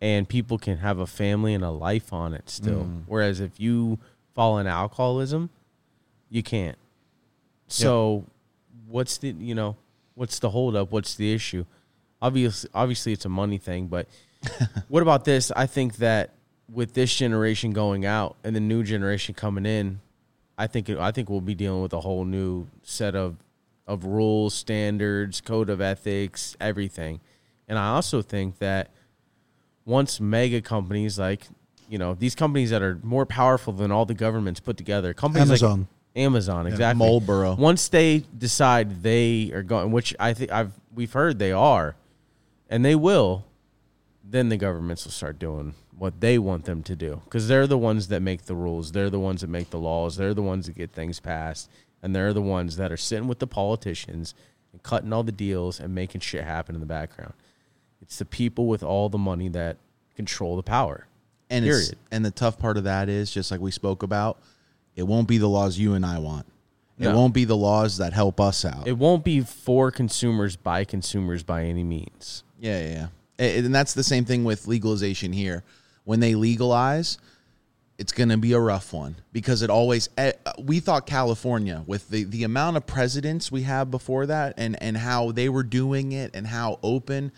and people can have a family and a life on it still. Mm. Whereas if you fall into alcoholism, you can't. So, what's the you know what's the holdup? What's the issue? Obviously, obviously, it's a money thing. But what about this? I think that with this generation going out and the new generation coming in, I think it, I think we'll be dealing with a whole new set of of rules, standards, code of ethics, everything. And I also think that once mega companies like you know these companies that are more powerful than all the governments put together, companies Amazon. like Amazon, Yeah. exactly. Marlboro. Once they decide they are going, which I think I've we've heard they are, and they will, then the governments will start doing what they want them to do because they're the ones that make the rules, they're the ones that make the laws, they're the ones that get things passed, and they're the ones that are sitting with the politicians and cutting all the deals and making shit happen in the background. It's the people with all the money that control the power. and it's, Period. and the tough part of that is just like we spoke about, it won't be the laws you and I want. It No. won't be the laws that help us out. It won't be for consumers by consumers by any means. Yeah, yeah, yeah. A- And that's the same thing with legalization here. When they legalize, it's going to be a rough one because it always. eh, We thought California, with the the amount of presidents we have before that, and and how they were doing it, and how open.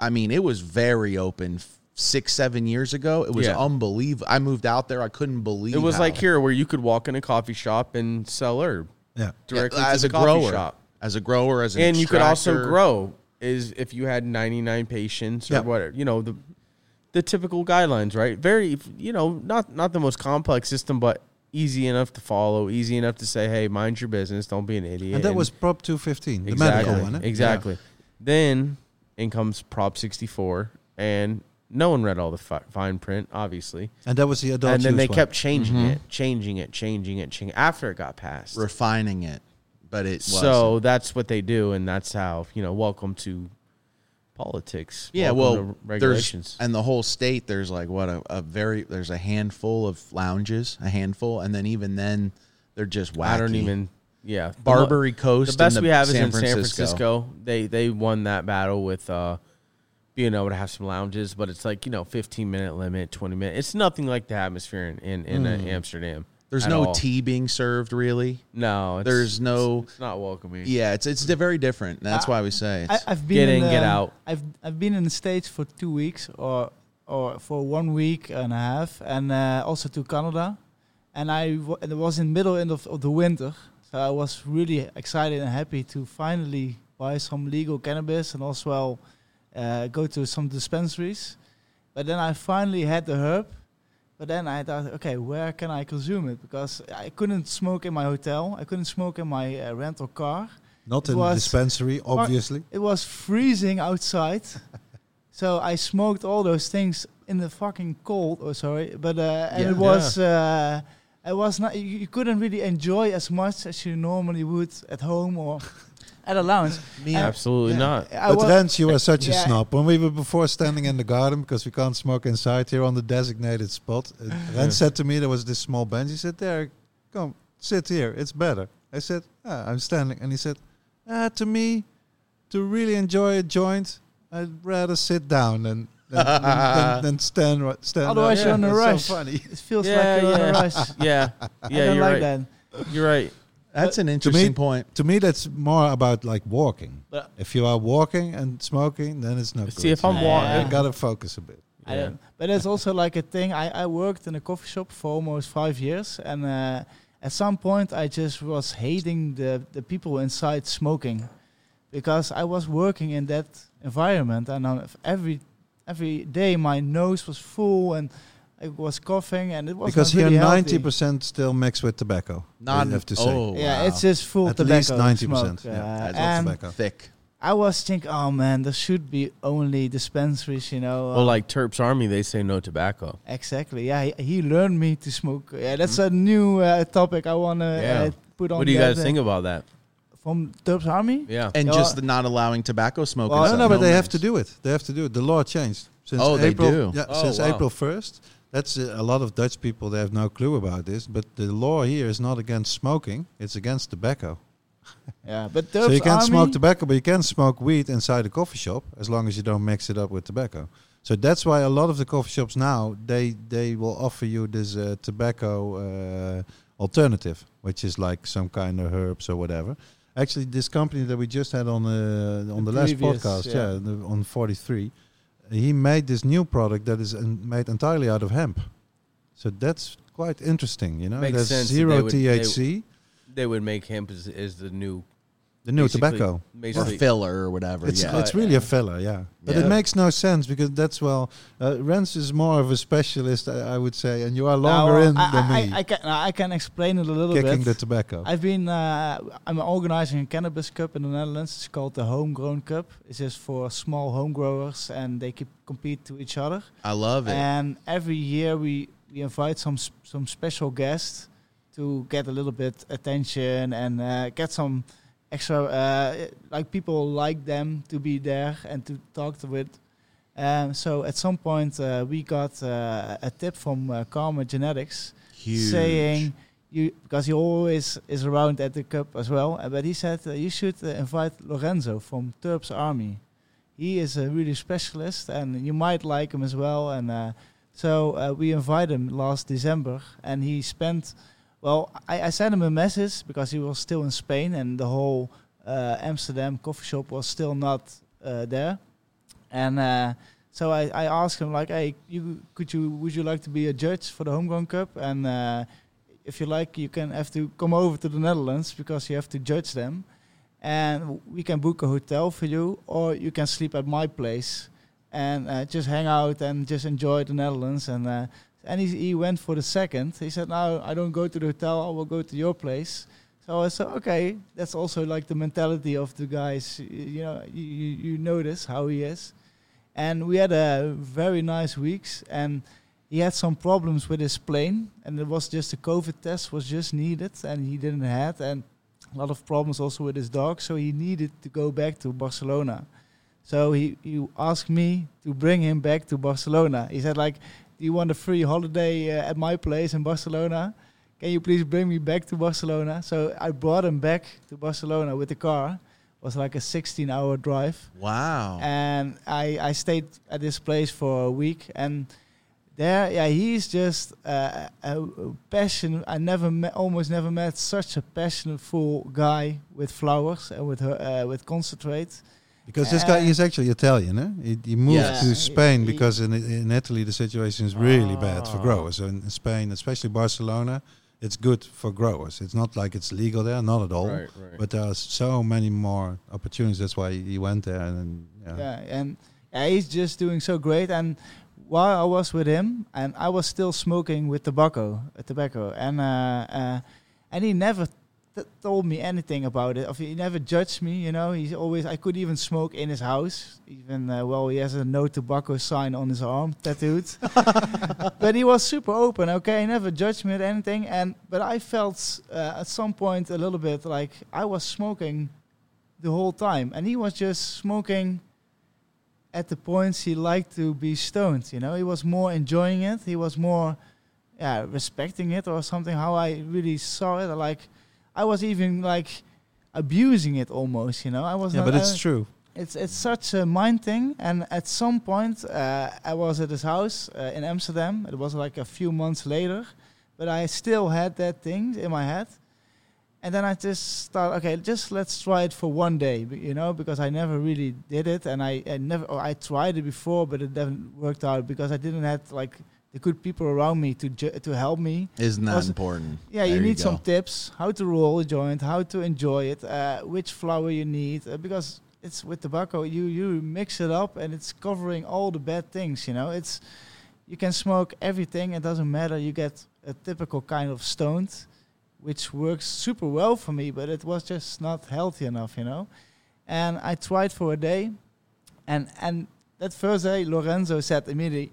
I mean, it was very open. Six, seven years ago, it was Yeah. unbelievable. I moved out there. I couldn't believe It was how- like here where you could walk in a coffee shop and sell herb Yeah, Yeah, directly as to a coffee grower, shop. as a grower, as an And you could also grow is if you had 99 patients or Yeah. whatever, you know, the the typical guidelines, right? Very, you know, not not the most complex system, but easy enough to follow, easy enough to say, hey, mind your business, don't be an idiot. and that was Prop 215, the exactly, medical one. eh? Exactly. Then in comes Prop 64, and no one read all the fi- fine print, obviously. And that was the adult and then they one. kept changing Mhm. it, changing it, changing it, changing after it got passed. refining it, but it So wasn't. that's what they do, and that's how you know. Welcome to politics. Yeah, Welcome well, regulations. and the whole state. There's like what a, a very there's a handful of lounges, a handful, and then even then they're just wacky. I don't even. Yeah, The Barbary Coast. The best and we have San is in San Francisco. They they won that battle with uh, being able to have some lounges, but it's like you know, fifteen minute limit, twenty minute. It's nothing like the atmosphere in in, in uh, Mm. Amsterdam. There's no all. tea being served really. No, it's, There's no- It's, it's not welcoming. Yeah, it's it's very different. That's Uh, why we say I, it's, I've been Get in, in, get out. I've I've been in the states for two weeks or or for one week and a half, and uh, also to Canada, and I w- and it was in the middle end of, of the winter, so I was really excited and happy to finally buy some legal cannabis and also uh, go to some dispensaries, but then I finally had the herb. But then I thought, okay, where can I consume it? Because I couldn't smoke in my hotel. I couldn't smoke in my uh, rental car. Not It in the dispensary, obviously. It was freezing outside, so I smoked all those things in the fucking cold. Oh, sorry, but uh, and Yeah. it was uh, it was not. You, you couldn't really enjoy as much as you normally would at home or at a lounge. me. and- Absolutely Yeah. not. I But wa- Rens, you were such a snob. When we were before standing in the garden, because we can't smoke inside here on the designated spot, uh, Rens said to me there was this small bench. He said, there, come, sit here. It's better. I said, ah, I'm standing. And he said, ah, to me, to really enjoy a joint, I'd rather sit down than, than, than, than, than stand, ri- stand Otherwise up. you're on a that's rush. So funny. it feels Yeah, like you're in a yeah. rush. Yeah, I yeah, don't you're like right. that. You're right. That's an interesting point. To me, that's more about like walking. But- if you are walking and smoking, then it's not good. See, good. if I'm Yeah. walking, you gotta focus a bit. I Yeah. don't, but it's also like a thing. I, I worked in a coffee shop for almost five years, and uh, at some point I just was hating the the people inside smoking, because I was working in that environment, and uh, every every day my nose was full and I was coughing, and it was Because not here, really healthy. ninety percent still mixed with tobacco. Not you have to say. Oh, Yeah, wow. it's just full At tobacco. least ninety percent. uh, Yeah, and tobacco. thick. I was thinking, oh man, there should be only dispensaries, you know. well, uh, like Terps Army, they say no tobacco. Exactly. Yeah, he, he learned me to smoke. Yeah, that's a new uh, topic I want to Yeah. uh, put on. What do you guys other- think about that? from Terps Army? Yeah. And Yeah. just the not allowing tobacco smoke. Well, and no, stuff. no, but they have to do it. They have to do it. The law changed since Oh, they do? Yeah, Oh, since wow. April first. That's a lot of Dutch people. They have no clue about this. But the law here is not against smoking; it's against tobacco. Yeah, but so you can Army, smoke tobacco, but you can smoke weed inside a coffee shop as long as you don't mix it up with tobacco. So that's why a lot of the coffee shops now they they will offer you this uh, tobacco uh, alternative, which is like some kind of herbs or whatever. Actually, this company that we just had on uh, on The the, last podcast, yeah. yeah, the, on forty three, he made this new product that is made entirely out of hemp. So that's quite interesting, you know. Makes There's sense zero they would- they- THC, They would make hemp as, as the new the new basically- tobacco. or Basically, filler or whatever. It's yeah. it's really a filler, yeah. But Yeah. it makes no sense because that's well, uh, Rens is more of a specialist, I, I would say, and you are longer Now, in I, than I, me, I, I can I can explain it a little kicking the tobacco. I've been uh, I'm organizing a cannabis cup in the Netherlands. It's called the Homegrown Cup. It's just for small home growers, and they keep compete to each other. I love it. And every year we, we invite some s- some special guests to get a little bit attention and uh, get some extra uh, like people like them to be there and to talk to with. Um, so at some point uh, we got uh, a tip from uh, Karma Genetics Huge. saying you because he always is around at the cup as well. uh, but he said you should uh, invite Lorenzo from Terps Army. He is a really specialist, and you might like him as well. And uh, so we invited him last December, and he spent. Well, I, I sent him a message because he was still in Spain, and the whole uh, Amsterdam coffee shop was still not uh, there. And uh, so I, I asked him like, "Hey, you could you would you like to be a judge for the Homegrown Cup? And uh, if you like, you can have to come over to the Netherlands because you have to judge them, and we can book a hotel for you, or you can sleep at my place and uh, just hang out and just enjoy the Netherlands." And uh, and he, he went for the second. He said, "No, I don't go to the hotel. I will go to your place." So I said, "Okay, that's also like the mentality of the guys. You know, you, you notice how he is." And we had a very nice weeks, and he had some problems with his plane, and it was just a COVID test was just needed, and he didn't have, and a lot of problems also with his dog, so he needed to go back to Barcelona. So he, he asked me to bring him back to Barcelona. He said like, "Do you want a free holiday uh, at my place in Barcelona? Can you please bring me back to Barcelona?" So I brought him back to Barcelona with the car. It was like a 16-hour drive Wow. and I, I stayed at this place for a week and there, yeah, he's just uh, a, a passion. I never met, almost never met such a passionate, full guy with flowers and with her, uh, with concentrate. Because this guy is actually Italian, eh? He, he moved Yeah. to Spain He- because in in Italy the situation is really bad for Ah. growers. So in Spain, especially Barcelona, it's good for growers. It's not like it's legal there, not at all. Right, right. But there are so many more opportunities. That's why he went there. And yeah, Yeah, and yeah, he's just doing so great. And while I was with him, and I was still smoking with tobacco, uh, tobacco, and uh, uh, and he never t- told me anything about it. Of he never judged me. You know, he's always. I could even smoke in his house. Even uh, well, he has a no tobacco sign on his arm tattooed. but he was super open. Okay, he never judged me at anything. And but I felt uh, at some point a little bit like I was smoking the whole time, and he was just smoking at the points he liked to be stoned. You know, he was more enjoying it. He was more, yeah, respecting it or something. How I really saw it, like I was even like abusing it almost. You know, I was. yeah, but it's true. it's it's such a mind thing. And at some point, uh, I was at his house uh, in Amsterdam. It was like a few months later, but I still had that thing in my head. And then I just thought, okay, just let's try it for one day, you know, because I never really did it, and I, I never, or I tried it before, but it never worked out because I didn't have like the good people around me to ju- to help me. Isn't that Was- important? Yeah, you There need some tips how to roll a joint, how to enjoy it, uh, which flower you need, uh, because it's with tobacco. You you mix it up and it's covering all the bad things. You know, it's you can smoke everything. It doesn't matter. You get a typical kind of stoned, which works super well for me, but it was just not healthy enough. You know, and I tried for a day, and and that first day Lorenzo said immediately.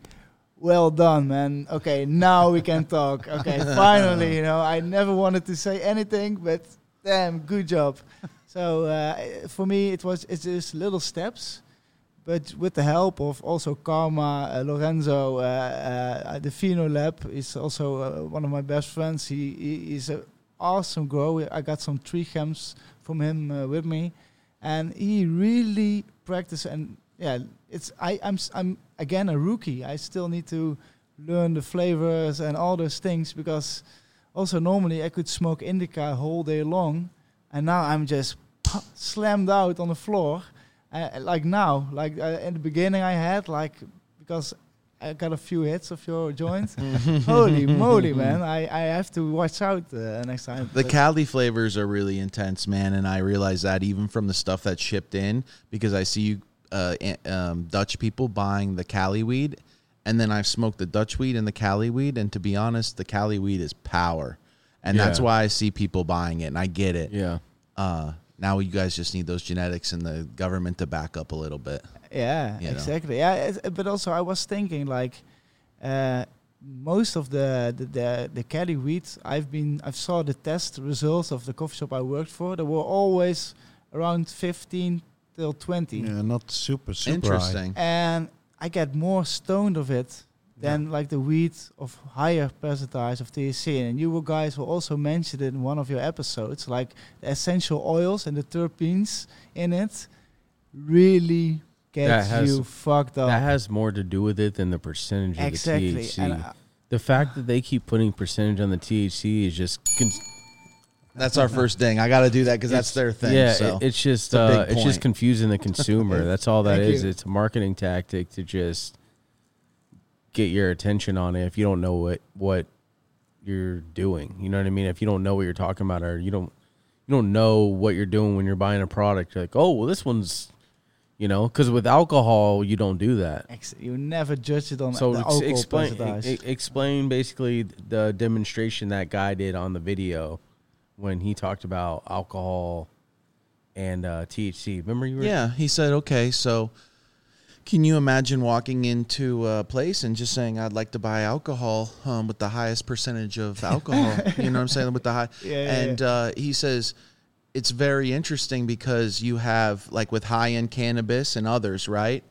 Well done, man. Okay, now we can talk. Okay, finally, you know, I never wanted to say anything, but damn, good job. So uh, for me, it was it's just little steps, but with the help of also Karma, uh, Lorenzo, uh, uh, the Fino Lab is also uh, one of my best friends. He, he is an awesome grower. I got some tree chems from him uh, with me, and he really practice and yeah, it's I I'm s- I'm again a rookie. I still need to learn the flavors and all those things because also normally I could smoke indica whole day long, and now I'm just slammed out on the floor. Uh, like now, like uh, in the beginning I had like because I got a few hits of your joint. Holy moly, man! I, I have to watch out uh, next time. The But- Cali flavors are really intense, man, and I realize that even from the stuff that's shipped in because I see you uh, um, Dutch people buying the Cali weed, and then I've smoked the Dutch weed and the Cali weed, and to be honest, the Cali weed is power, and that's why I see people buying it, and I get it. yeah. Uh, now you guys just need those genetics and the government to back up a little bit. Yeah, you know. exactly. Yeah, but also I was thinking like uh, most of the the the, the Cali wheat I've been I've saw the test results of the coffee shop I worked for. They were always around 15 till 20, Yeah, not super super high. Interesting. and I get more stoned of it than like the wheat of higher percentage of THC. And you guys will also mention it in one of your episodes, like the essential oils and the terpenes in it really That gets has- you fucked up. That has more to do with it than the percentage of the THC. And uh, the fact that they keep putting percentage on the THC is just con- That's our first thing. I got to do that because that's their thing. Yeah, so. it- it's just It's uh, it's just confusing the consumer. That's all that is. You. It's a marketing tactic to just get your attention on it. If you don't know what what you're doing, you know what I mean. If you don't know what you're talking about, or you don't you don't know what you're doing when you're buying a product, you're like, oh well, this one's you know, because with alcohol you don't do that. you never judge it on So the ex- alcohol explain e- explain basically the demonstration that guy did on the video when he talked about alcohol and uh, THC. Remember you were Yeah, he said, okay, so can you imagine walking into a place and just saying, I'd like to buy alcohol um, with the highest percentage of alcohol? you know what I'm saying? With the high. Yeah, yeah, and Uh, he says, it's very interesting because you have, like with high end cannabis and others, right?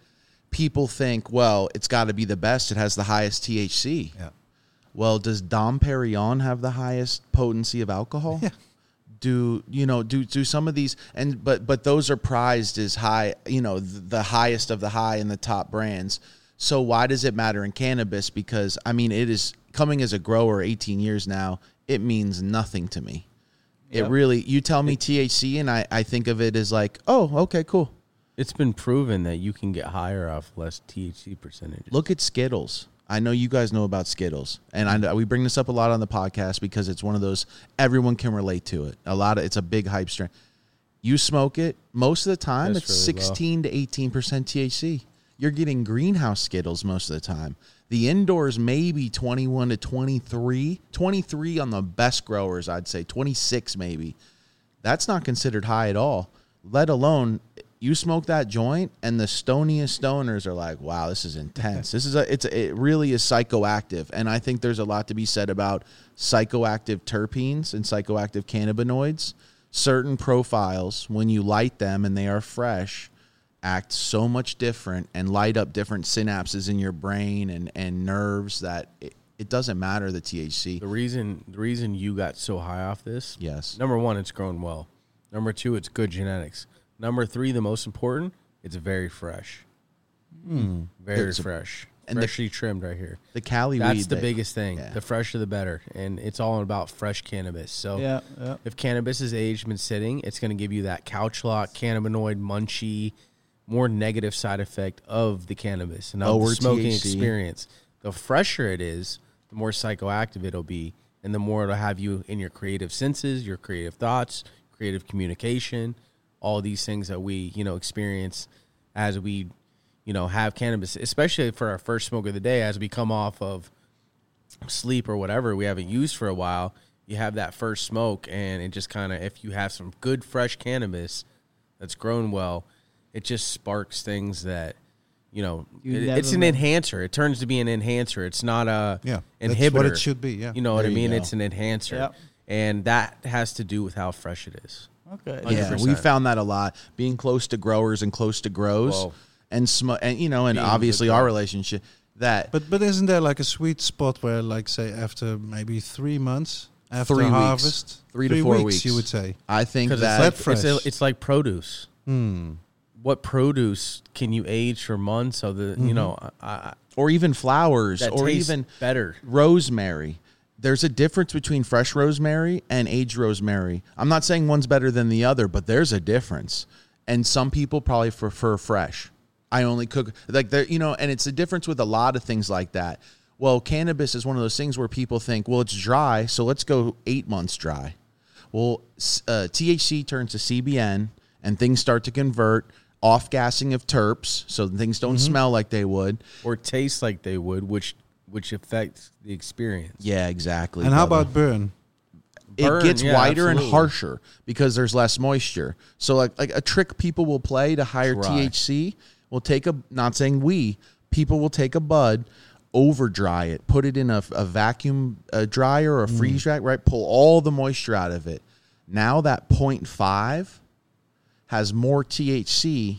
People think, well, it's got to be the best. It has the highest THC. Yeah. Well, does Dom Perignon have the highest potency of alcohol? Yeah. Do you know? Do do some of these and but but those are prized as high. You know, th- the highest of the high and the top brands. So why does it matter in cannabis? Because I mean, it is coming as a grower 18 years now. It means nothing to me. It really. You tell me THC, and I I think of it as like, oh, okay, cool. It's been proven that you can get higher off less THC percentage. Look at Skittles. I know you guys know about Skittles, and I know we bring this up a lot on the podcast because it's one of those everyone can relate to it. A lot of it's a big hype strain. You smoke it most of the time. That's it's really low. sixteen to eighteen percent THC. You're getting greenhouse Skittles most of the time. The indoors maybe 21 to 23, 23 on the best growers, I'd say 26 maybe. That's not considered high at all. Let alone you smoke that joint and the stoniest stoners are like, "Wow, this is intense. this is a it's a, it really is psychoactive." And I think there's a lot to be said about psychoactive terpenes and psychoactive cannabinoids. Certain profiles when you light them and they are fresh act so much different and light up different synapses in your brain and and nerves that it, it doesn't matter the THC. The reason the reason you got so high off this, Yes. number one, it's grown well. Number two, it's good genetics. Number three, the most important, it's very fresh. Hmm. Very It's a- fresh. and the- Freshly trimmed right here. The Cali That's the that- biggest thing. yeah. The fresher the better. And it's all about fresh cannabis. So Yeah, yeah. if cannabis is aged and sitting, it's going to give you that couch lock, cannabinoid, munchy, more negative side effect of the cannabis and of the smoking THC. experience. The fresher it is, the more psychoactive it'll be, and the more it'll have you in your creative senses, your creative thoughts, creative communication, all these things that we you know experience as we you know have cannabis, especially for our first smoke of the day, as we come off of sleep or whatever we haven't used for a while, you have that first smoke, and it just kind of, if you have some good fresh cannabis that's grown well, it just sparks things that, you know, You it- it's an enhancer. It turns to be an enhancer. It's not a Yeah, inhibitor. that's what it should be. Yeah. You know what I mean? It's an enhancer, Yep. and that has to do with how fresh it is. Okay. Yeah, 100%. we found that a lot. Being close to growers and close to grows, Whoa. and sm- and you know, and Being obviously our relationship. That But but isn't there like a sweet spot where, like, say, after maybe three months after Three weeks. harvest, Three to four weeks. you would say. I think Because that it's, like, it's, fresh. a- it's like produce. Hmm. What produce can you age for months? So that you know, I, I, or even flowers, that or even better. rosemary. There's a difference between fresh rosemary and aged rosemary. I'm not saying one's better than the other, but there's a difference. And some people probably prefer fresh. I only cook like there, you know, and it's a difference with a lot of things like that. Well, cannabis is one of those things where people think, well, it's dry, so let's go eight months dry. Well, uh, THC turns to CBN, and things start to convert. Off gassing of terps, so things don't smell like they would. or taste like they would, which which affects the experience. Yeah, exactly. And how brother. about burn? it Burn, gets yeah, whiter and harsher because there's less moisture. So like like a trick people will play to higher Dry. THC will take a not saying we people will take a bud over dry it put it in a, a vacuum uh dryer or a Mm. freeze rack right pull all the moisture out of it now that 0.5 has more THC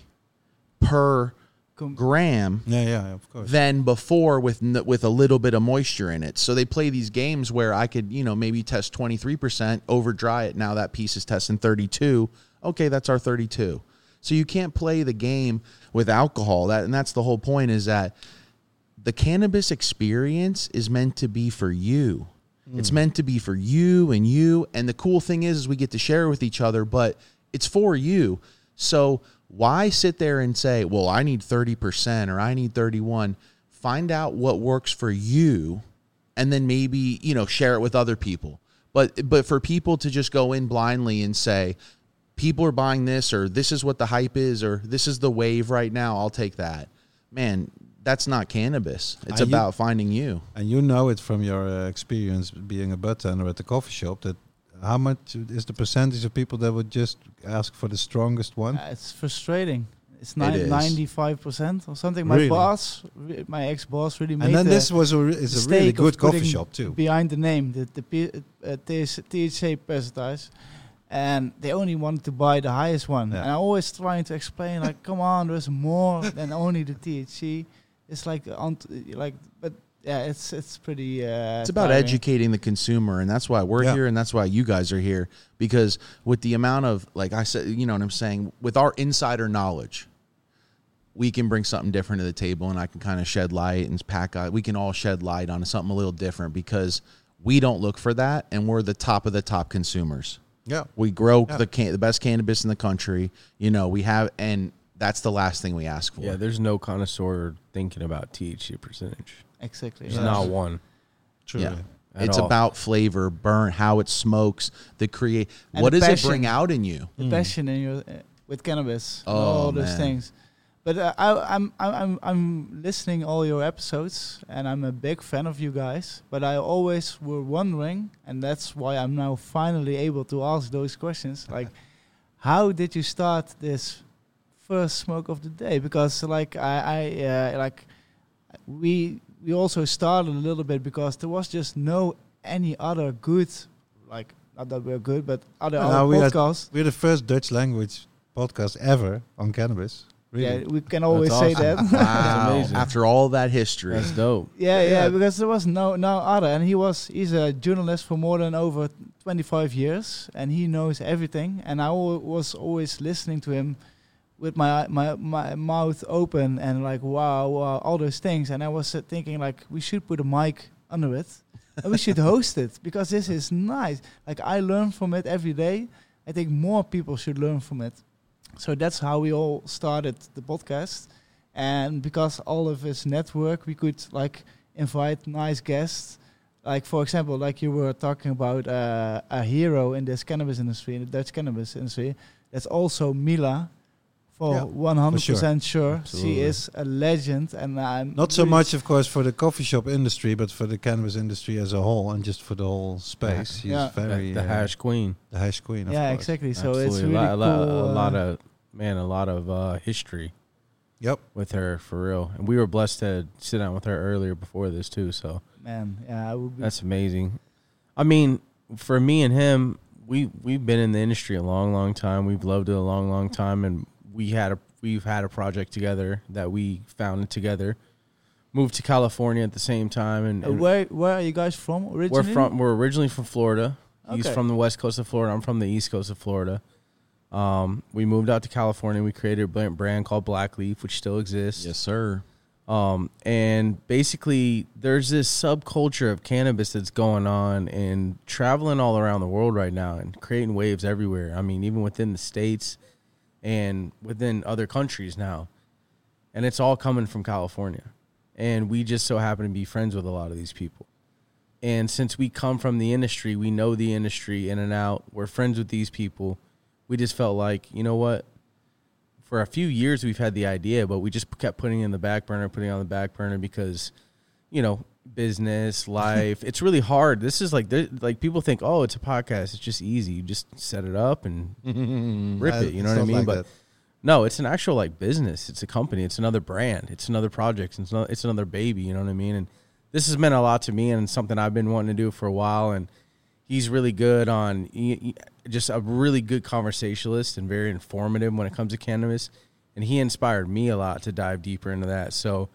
per Com- gram Yeah, yeah, of course. than before with n- with a little bit of moisture in it. So they play these games where I could, you know, maybe test 23%, over dry it. Now that piece is testing 32. Okay, that's our 32. So you can't play the game with alcohol. That and that's the whole point is that the cannabis experience is meant to be for you. Hmm. It's meant to be for you and you. And the cool thing is, is we get to share with each other, but it's for you. So why sit there and say, well, I need 30% or I need 31? Find out what works for you and then maybe, you know, share it with other people. But but for people to just go in blindly and say, people are buying this or this is what the hype is or this is the wave right now, I'll take that. Man, that's not cannabis. It's you- about finding you. And you know it from your uh, experience being a bartender at the coffee shop that how much is the percentage of people that would just ask for the strongest one? Uh, it's frustrating. It's It is. ninety-five percent or something. My Really? boss, re- my ex-boss, really made and then the this was a re- is a really good coffee shop too. behind the name, the the P, uh, THC THC percentage, and they only wanted to buy the highest one. Yeah. And I always trying to explain, like, come on, there's more than only the THC. It's like, on like, but yeah, it's it's pretty. Uh, It's about tiring. educating the consumer, and that's why we're Yeah. here, and that's why you guys are here. Because with the amount of, like I said, you know what I'm saying, with our insider knowledge, we can bring something different to the table, and I can kind of shed light and pack. we can all shed light on something a little different because we don't look for that, and we're the top of the top consumers. Yeah. We grow Yeah. the can- the best cannabis in the country. You know, we have, and that's the last thing we ask for. Yeah, there's no connoisseur thinking about THC percentage. Exactly. There's yeah. not one. True. Yeah. It's all. about flavor, burn, how it smokes, the create. And What the does it bring out in you? the passion in your uh, with cannabis, Oh, all those things. But uh, I, I'm I'm I'm I'm listening all your episodes, and I'm a big fan of you guys. But I always were wondering, and that's why I'm now finally able to ask those questions. Like, how did you start this first smoke of the day? Because like I I uh, like we we also started a little bit because there was just no any other good like not that we're good, but other, No, other we had- podcasts. We're the first Dutch language podcast ever on cannabis. Really. Yeah, we can always say that. Wow! amazing. After all that history, That's dope. yeah, yeah, Yeah. because there was no no other, and he was he's a journalist for more than over 25 years, and he knows everything. And I al- was always listening to him with my my my mouth open and like wow, wow all those things. And I was uh, thinking like we should put a mic under it, and we should host it because this is nice. Like I learn from it every day. I think more people should learn from it. So that's how we all started the podcast. And because all of us network, we could like invite nice guests. Like for example, like you were talking about uh, a hero in this cannabis industry, in the Dutch cannabis industry. That's also Mila. For Yeah, one hundred percent sure, she Absolutely. is a legend, and I'm Not so much, of course, for the coffee shop industry, but for the cannabis industry as a whole, and just for the whole space. She's Yeah. very the uh, hash queen. the hash queen. Of yeah, course. exactly. So Absolutely. it's really a, lot, cool. a, lot, a lot uh, of man, a lot of uh, history Yep. with her for real. And we were blessed to sit down with her earlier before this too. So man. Yeah, I would be that's amazing. I mean, for me and him, we we've been in the industry a long, long time. We've loved it a long, long time, and we had a we've had a project together that we founded together. Moved to California at the same time, and, Uh, and where where are you guys from originally? we're from we're originally from Florida. He's from the west coast of Florida. I'm from the east coast of Florida. Um, we moved out to California. We created a brand- brand called Black Leaf, which still exists. yes, sir. Um, and basically, there's this subculture of cannabis that's going on and traveling all around the world right now and creating waves everywhere. I mean, even within the states and within other countries now. And it's all coming from California. And we just so happen to be friends with a lot of these people. And since we come from the industry, we know the industry in and out. We're friends with these people. We just felt like, you know what? For a few years, we've had the idea, but we just kept putting in the back burner, putting on the back burner because, you know, business, life. it's really hard. This is like, like people think, oh, it's a podcast. It's just easy. You just set it up and rip it. You know what I mean? like but that. no, it's an actual like business. It's a company. It's another brand. It's another project. It's not, it's another baby. You know what I mean? And this has meant a lot to me and something I've been wanting to do for a while. And he's really good on he, he- just a really good conversationalist and very informative when it comes to cannabis. And he inspired me a lot to dive deeper into that. So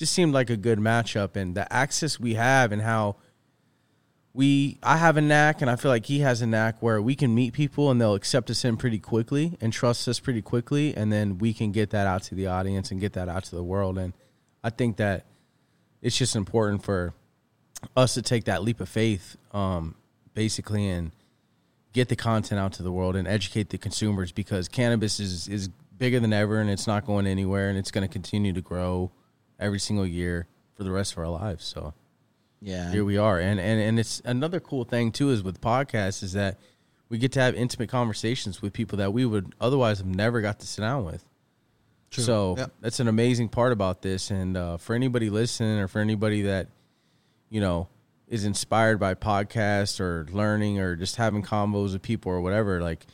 just seemed like a good matchup and the access we have and how we I have a knack and I feel like he has a knack where we can meet people and they'll accept us in pretty quickly and trust us pretty quickly and then we can get that out to the audience and get that out to the world. And I think that it's just important for us to take that leap of faith um basically and get the content out to the world and educate the consumers because cannabis is is bigger than ever and it's not going anywhere and it's going to continue to grow every single year for the rest of our lives so Yeah. here we are and, and and it's another cool thing too is with podcasts is that we get to have intimate conversations with people that we would otherwise have never got to sit down with True. so Yeah. that's an amazing part about this and uh, for anybody listening or for anybody that you know is inspired by podcasts or learning or just having combos with people or whatever like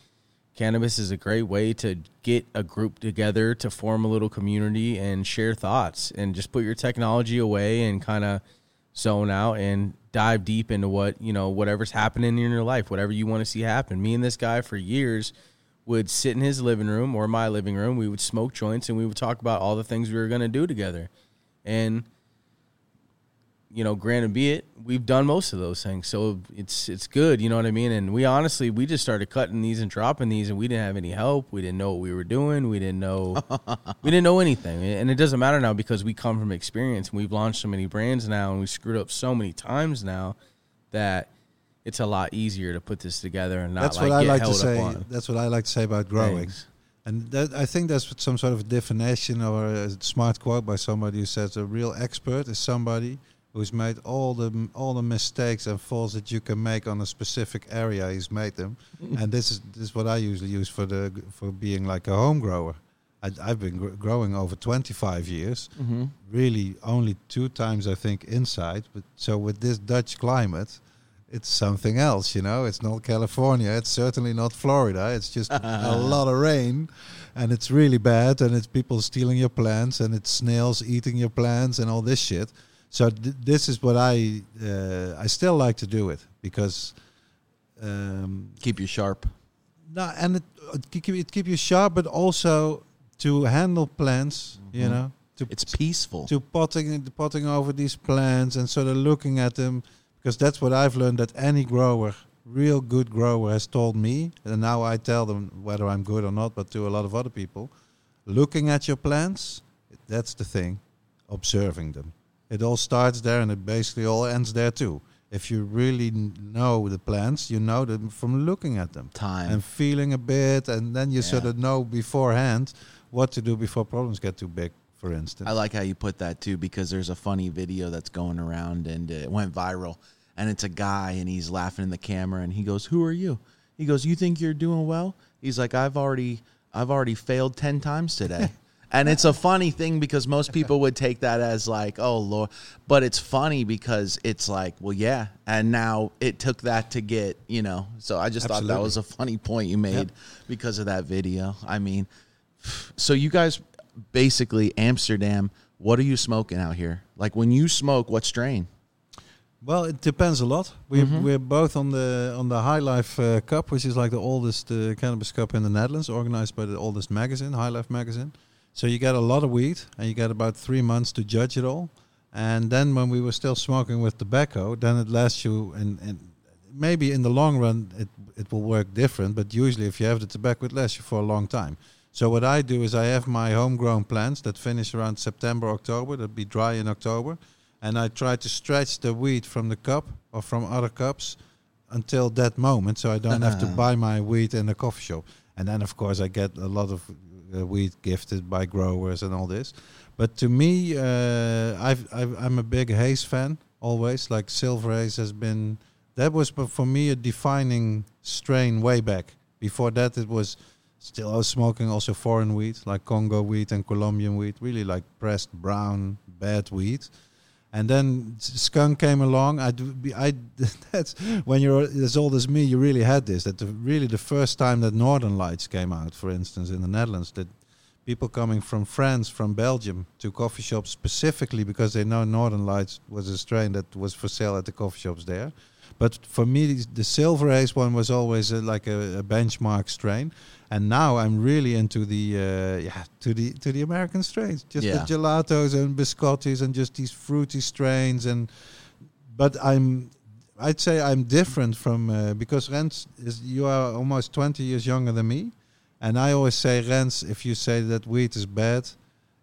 cannabis is a great way to get a group together to form a little community and share thoughts and just put your technology away and kind of zone out and dive deep into what you know whatever's happening in your life whatever you want to see happen. Me and this guy for years would sit in his living room or my living room we would smoke joints and we would talk about all the things we were going to do together. And you know, granted be it, we've done most of those things, so it's it's good. You know what I mean? And we honestly, we just started cutting these and dropping these, and we didn't have any help. We didn't know what we were doing. We didn't know we didn't know anything, and it doesn't matter now because we come from experience. and We've launched so many brands now, and we screwed up so many times now that it's a lot easier to put this together and not That's like what I like to say. on. That's what I like to say about growing. things. And that, I think that's some sort of definition or a smart quote by somebody who says a real expert is somebody who's made all the all the mistakes and faults that you can make on a specific area. He's made them, and this is this is what I usually use for the for being like a home grower. I, I've been gr- growing over 25 years. Mm-hmm. Really, only two times I think inside. But so with this Dutch climate, it's something else. You know, it's not California. It's certainly not Florida. It's just a lot of rain, and it's really bad. And it's people stealing your plants, and it's snails eating your plants, and all this shit. So th- this is what I uh, I still like to do it because. Um, Keep you sharp. no, and it, it keep it keep you sharp, but also to handle plants. You Mhm. know, to It's peaceful. to potting potting over these plants and sort of looking at them because that's what I've learned that any grower, real good grower, has told me, and now I tell them whether I'm good or not, but to a lot of other people, looking at your plants, that's the thing, observing them. It all starts there and it basically all ends there too. If you really know the plants, you know them from looking at them Time. and feeling a bit, and then you sort of know beforehand what to do before problems get too big. For instance, I like how you put that too because there's a funny video that's going around and it went viral. And it's a guy and he's laughing in the camera and he goes, "Who are you?" He goes, "You think you're doing well?" He's like, "I've already I've already failed 10 times today." and it's a funny thing because most people would take that as like, "Oh lord." But it's funny because it's like, "Well, yeah." And now it took that to get, you know. So I just thought that was a funny point you made because of that video. I mean, so you guys basically Amsterdam. What are you smoking out here? Like when you smoke, what strain? Well, it depends a lot. We Mhm. we're both on the on the High Life uh, Cup, which is like the oldest uh, cannabis cup in the Netherlands, organized by the oldest magazine, High Life magazine. So you get a lot of weed, and you get about three months to judge it all. And then when we were still smoking with tobacco, then it lasts you, and, and maybe in the long run it it will work different. But usually, if you have the tobacco, it lasts you for a long time. So what I do is I have my homegrown plants that finish around September, October. That be dry in October and I try to stretch the weed from the cup or from other cups until that moment, so I don't have to uh-huh. buy my weed in a coffee shop. And then, of course, I get a lot of uh, weed gifted by growers and all this. But to me, uh, I've, I've, I'm a big haze fan always. Like Silver Haze has been that was for me a defining strain way back. Before that, it was still I was smoking also foreign weed like Congo weed and Colombian weed, really like pressed brown bad weed. And then skunk came along. I, I that's when you're as old as me, you really had this. That the, really the first time that Northern Lights came out, for instance, in the Netherlands, that people coming from France, from Belgium, to coffee shops specifically because they know Northern Lights was a strain that was for sale at the coffee shops there. But for me, the Silver Haze one was always a, like a, a benchmark strain, and now I'm really into the uh, yeah to the to the American strains, just Yeah. the gelatos and biscottis and just these fruity strains. And but I'm I'd say I'm different from uh, because Rens is you are almost 20 years younger than me, and I always say Rens, if you say that weed is bad.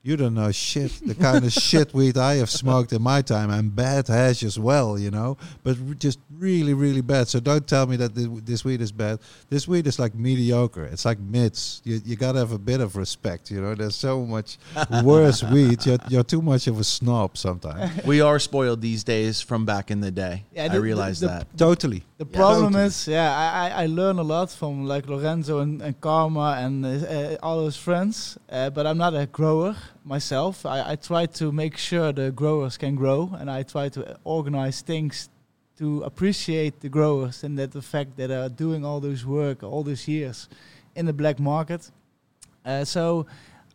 You don't know shit. The kind of shit weed I have smoked in my time, and bad hash as well, you know. But r- just really, really bad. So don't tell me that thi- this weed is bad. This weed is like mediocre. It's like mids. You you gotta have a bit of respect, you know. There's so much worse weed. You're you're too much of a snob sometimes. We are spoiled these days from back in the day. Yeah, I the- the- realize the- that. totally. The Yeah. problem Totally. is, yeah, I, I, I learn a lot from like Lorenzo and, and Karma and uh, uh, all his friends, uh, but I'm not a grower myself. I, I try to make sure the growers can grow, and I try to organize things to appreciate the growers and that the fact that are doing all this work all these years in the black market. Uh, so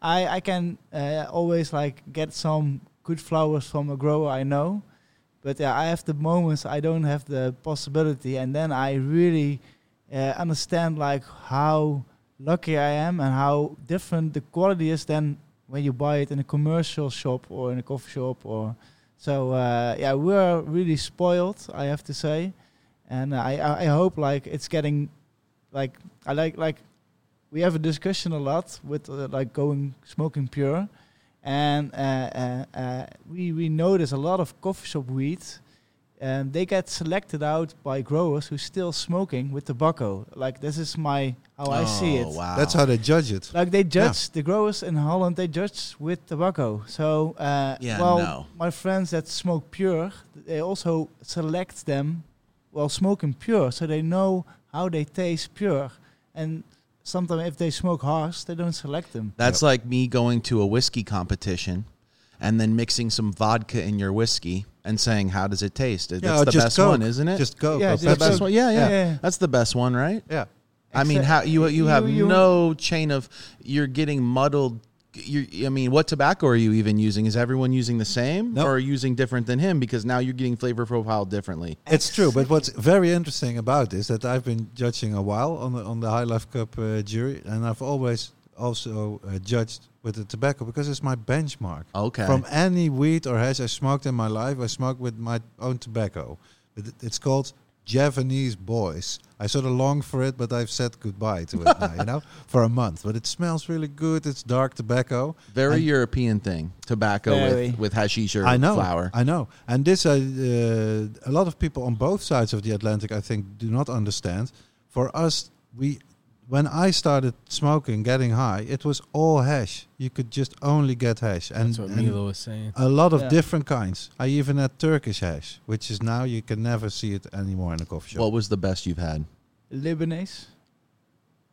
I, I can uh, always like get some good flowers from a grower I know. But yeah, I have the moments I don't have the possibility, and then I really uh, understand like how lucky I am and how different the quality is than when you buy it in a commercial shop or in a coffee shop or So uh, yeah, we're really spoiled, I have to say, and I I I hope like it's getting like I like like we have a discussion a lot with uh, like going smoking pure, and uh, uh, uh, we we notice a lot of coffee shop weed. And they get selected out by growers who still smoking with tobacco. Like this is my how I see Oh, it. Wow. That's how they judge it. Like they judge the growers in Holland, they judge with tobacco. So, uh, Yeah, well, no. my friends that smoke pure, they also select them while smoking pure, so they know how they taste pure. And sometimes if they smoke harsh, they don't select them. That's like me going to a whiskey competition and then mixing some vodka in your whiskey and saying, "How does it taste?" That's Yeah, the just best Coke. one, isn't it? Just go. Yeah, just the best Coke. one. Yeah, yeah, Yeah. That's the best one, right? Yeah. I mean, how you you have you- you- no chain of you're getting muddled. You, I mean, what tobacco are you even using? Is everyone using the same, Nope. or are you using different than him? Because now you're getting flavor profile differently. It's true, but what's very interesting about this that I've been judging a while on the on the High Life Cup uh, jury, and I've always also uh, judged with the tobacco because it's my benchmark. Okay. From any weed or hash I smoked in my life, I smoked with my own tobacco. But it- It's called Javanese Boys. I sort of long for it, but I've said goodbye to it now, you know, for a month. But it smells really good. It's dark tobacco. Very And- European thing, tobacco Very. with with hashish or I know, flour. I know, and this uh, uh, a lot of people on both sides of the Atlantic, I think, do not understand. For us, we when I started smoking, getting high, it was all hash. You could just only get hash, and, That's what and Mila was saying. a lot of Yeah. different kinds. I even had Turkish hash, which is now you can never see it anymore in a coffee shop. What was the best you've had? Lebanese.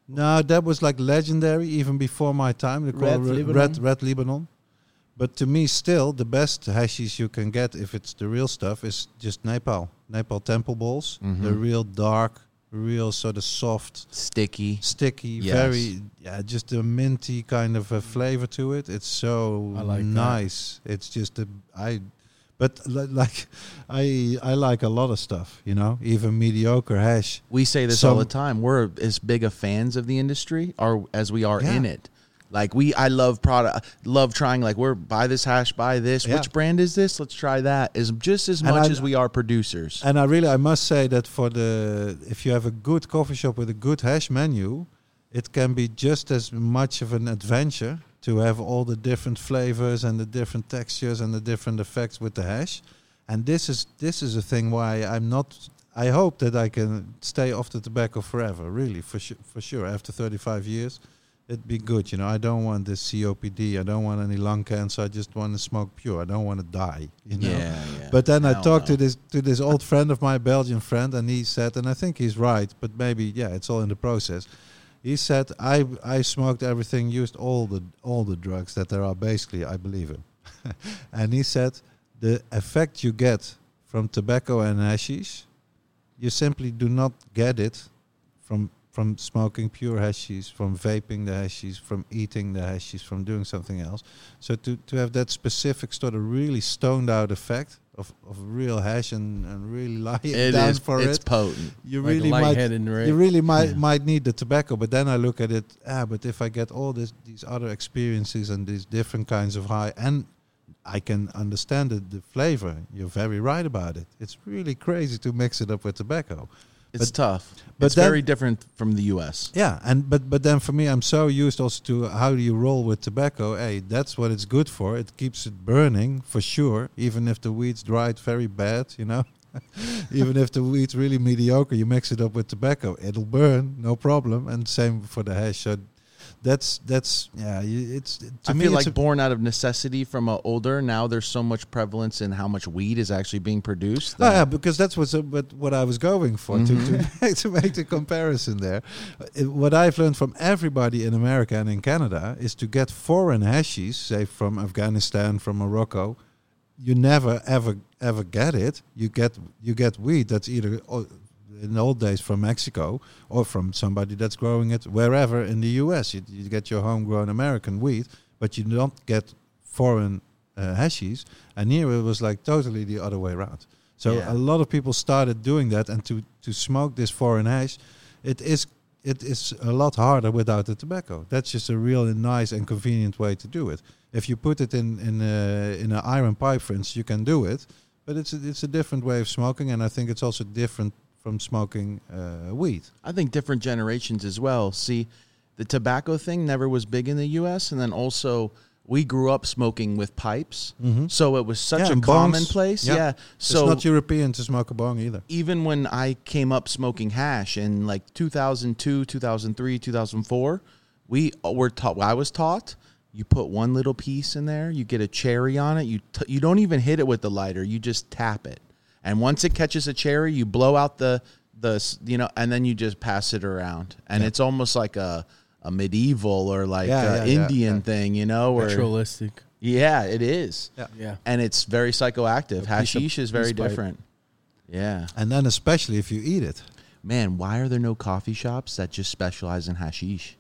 No, that was like legendary even before my time. They call Red it re- Lebanon. Red, Red Lebanon. But to me, still the best hashish you can get if it's the real stuff is just Nepal. Nepal temple balls. Mhm. The real dark, real sort of soft, Sticky. sticky, Yes. very yeah, just a minty kind of a flavor to it. It's so I like that. nice. It's just a I. But li- like, I I like a lot of stuff, you know, even mediocre hash. We say this all the time. We're as big a fans of the industry or as we are Yeah. in it. Like we, I love product, love trying. Like we're buy this hash, buy this. Yeah. Which brand is this? Let's try that. Is just as And much I- as we are producers. And I really, I must say that for the, if you have a good coffee shop with a good hash menu, it can be just as much of an adventure to have all the different flavors and the different textures and the different effects with the hash. And this is this is a thing why I'm not. I hope that I can stay off the tobacco forever. Really, for sure, for sure. After 35 years, it'd be good. You know, I don't want this COPD. I don't want any lung cancer. I just want to smoke pure. I don't want to die. You know. yeah, yeah. But then I Hell talked no. to this to this old friend of my Belgian friend, and he said, and I think he's right, but maybe yeah, it's all in the process. He said, I I smoked everything, used all the all the drugs that there are. Basically, I believe him. and he said, the effect you get from tobacco and hashish, you simply do not get it from from smoking pure hashish, from vaping the hashish, from eating the hashish, from doing something else. So to, to have that specific sort of really stoned out effect of, of real hash and, and really lie it down is. for It's it, potent. you Like really might you really might Yeah. might need the tobacco. But then I look at it, ah, but if I get all this these other experiences and these different kinds of high, and I can understand the, the flavor. You're very right about it. It's really crazy to mix it up with tobacco. It's But- tough. but it's then- very different from the U.S. Yeah, and but but then for me, I'm so used also to how do you roll with tobacco. Hey, that's what it's good for. It keeps it burning for sure, even if the weed's dried very bad. You know, even if the weed's really mediocre, you mix it up with tobacco, it'll burn, no problem. And same for the hash. So that's that's yeah. It's to I me, feel like a- born out of necessity from a older. Now there's so much prevalence in how much weed is actually being produced. Oh, yeah, because that's what's, what what I was going for Mhm. to to make, to make the comparison there. Uh, what I've learned from everybody in America and in Canada is to get foreign hashies, say from Afghanistan, from Morocco. You never ever ever get it. You get you get weed that's either in the old days from Mexico or from somebody that's growing it wherever in the U.S. You, you get your homegrown American weed, but you don't get foreign uh, hashies. And here it was like totally the other way around. So Yeah. a lot of people started doing that, and to to smoke this foreign hash, it is it is a lot harder without the tobacco. That's just a really nice and convenient way to do it. If you put it in in a, in an iron pipe, for instance, you can do it, but it's a, it's a different way of smoking, and I think it's also different from smoking uh, weed. I think different generations as well. See, the tobacco thing never was big in the U.S., and then also we grew up smoking with pipes, Mm-hmm. so it was such Yeah, a commonplace. Yeah. Yeah. So it's not European to smoke a bong either. even when I came up smoking hash in like 2002, 2003, 2004, we were taught. I was taught. You put one little piece in there. You get a cherry on it. You t- you don't even hit it with the lighter. You just tap it, and once it catches a cherry, you blow out the the you know, and then you just pass it around, and Yeah. it's almost like a a medieval or like Yeah, a yeah, yeah, Indian yeah. thing, you know? Where, Ritualistic. yeah, it is, Yeah. Yeah. and it's very psychoactive. A piece of- Hashish is very piece pipe. different. Yeah. And then especially if you eat it. Man, why are there no coffee shops that just specialize in hashish?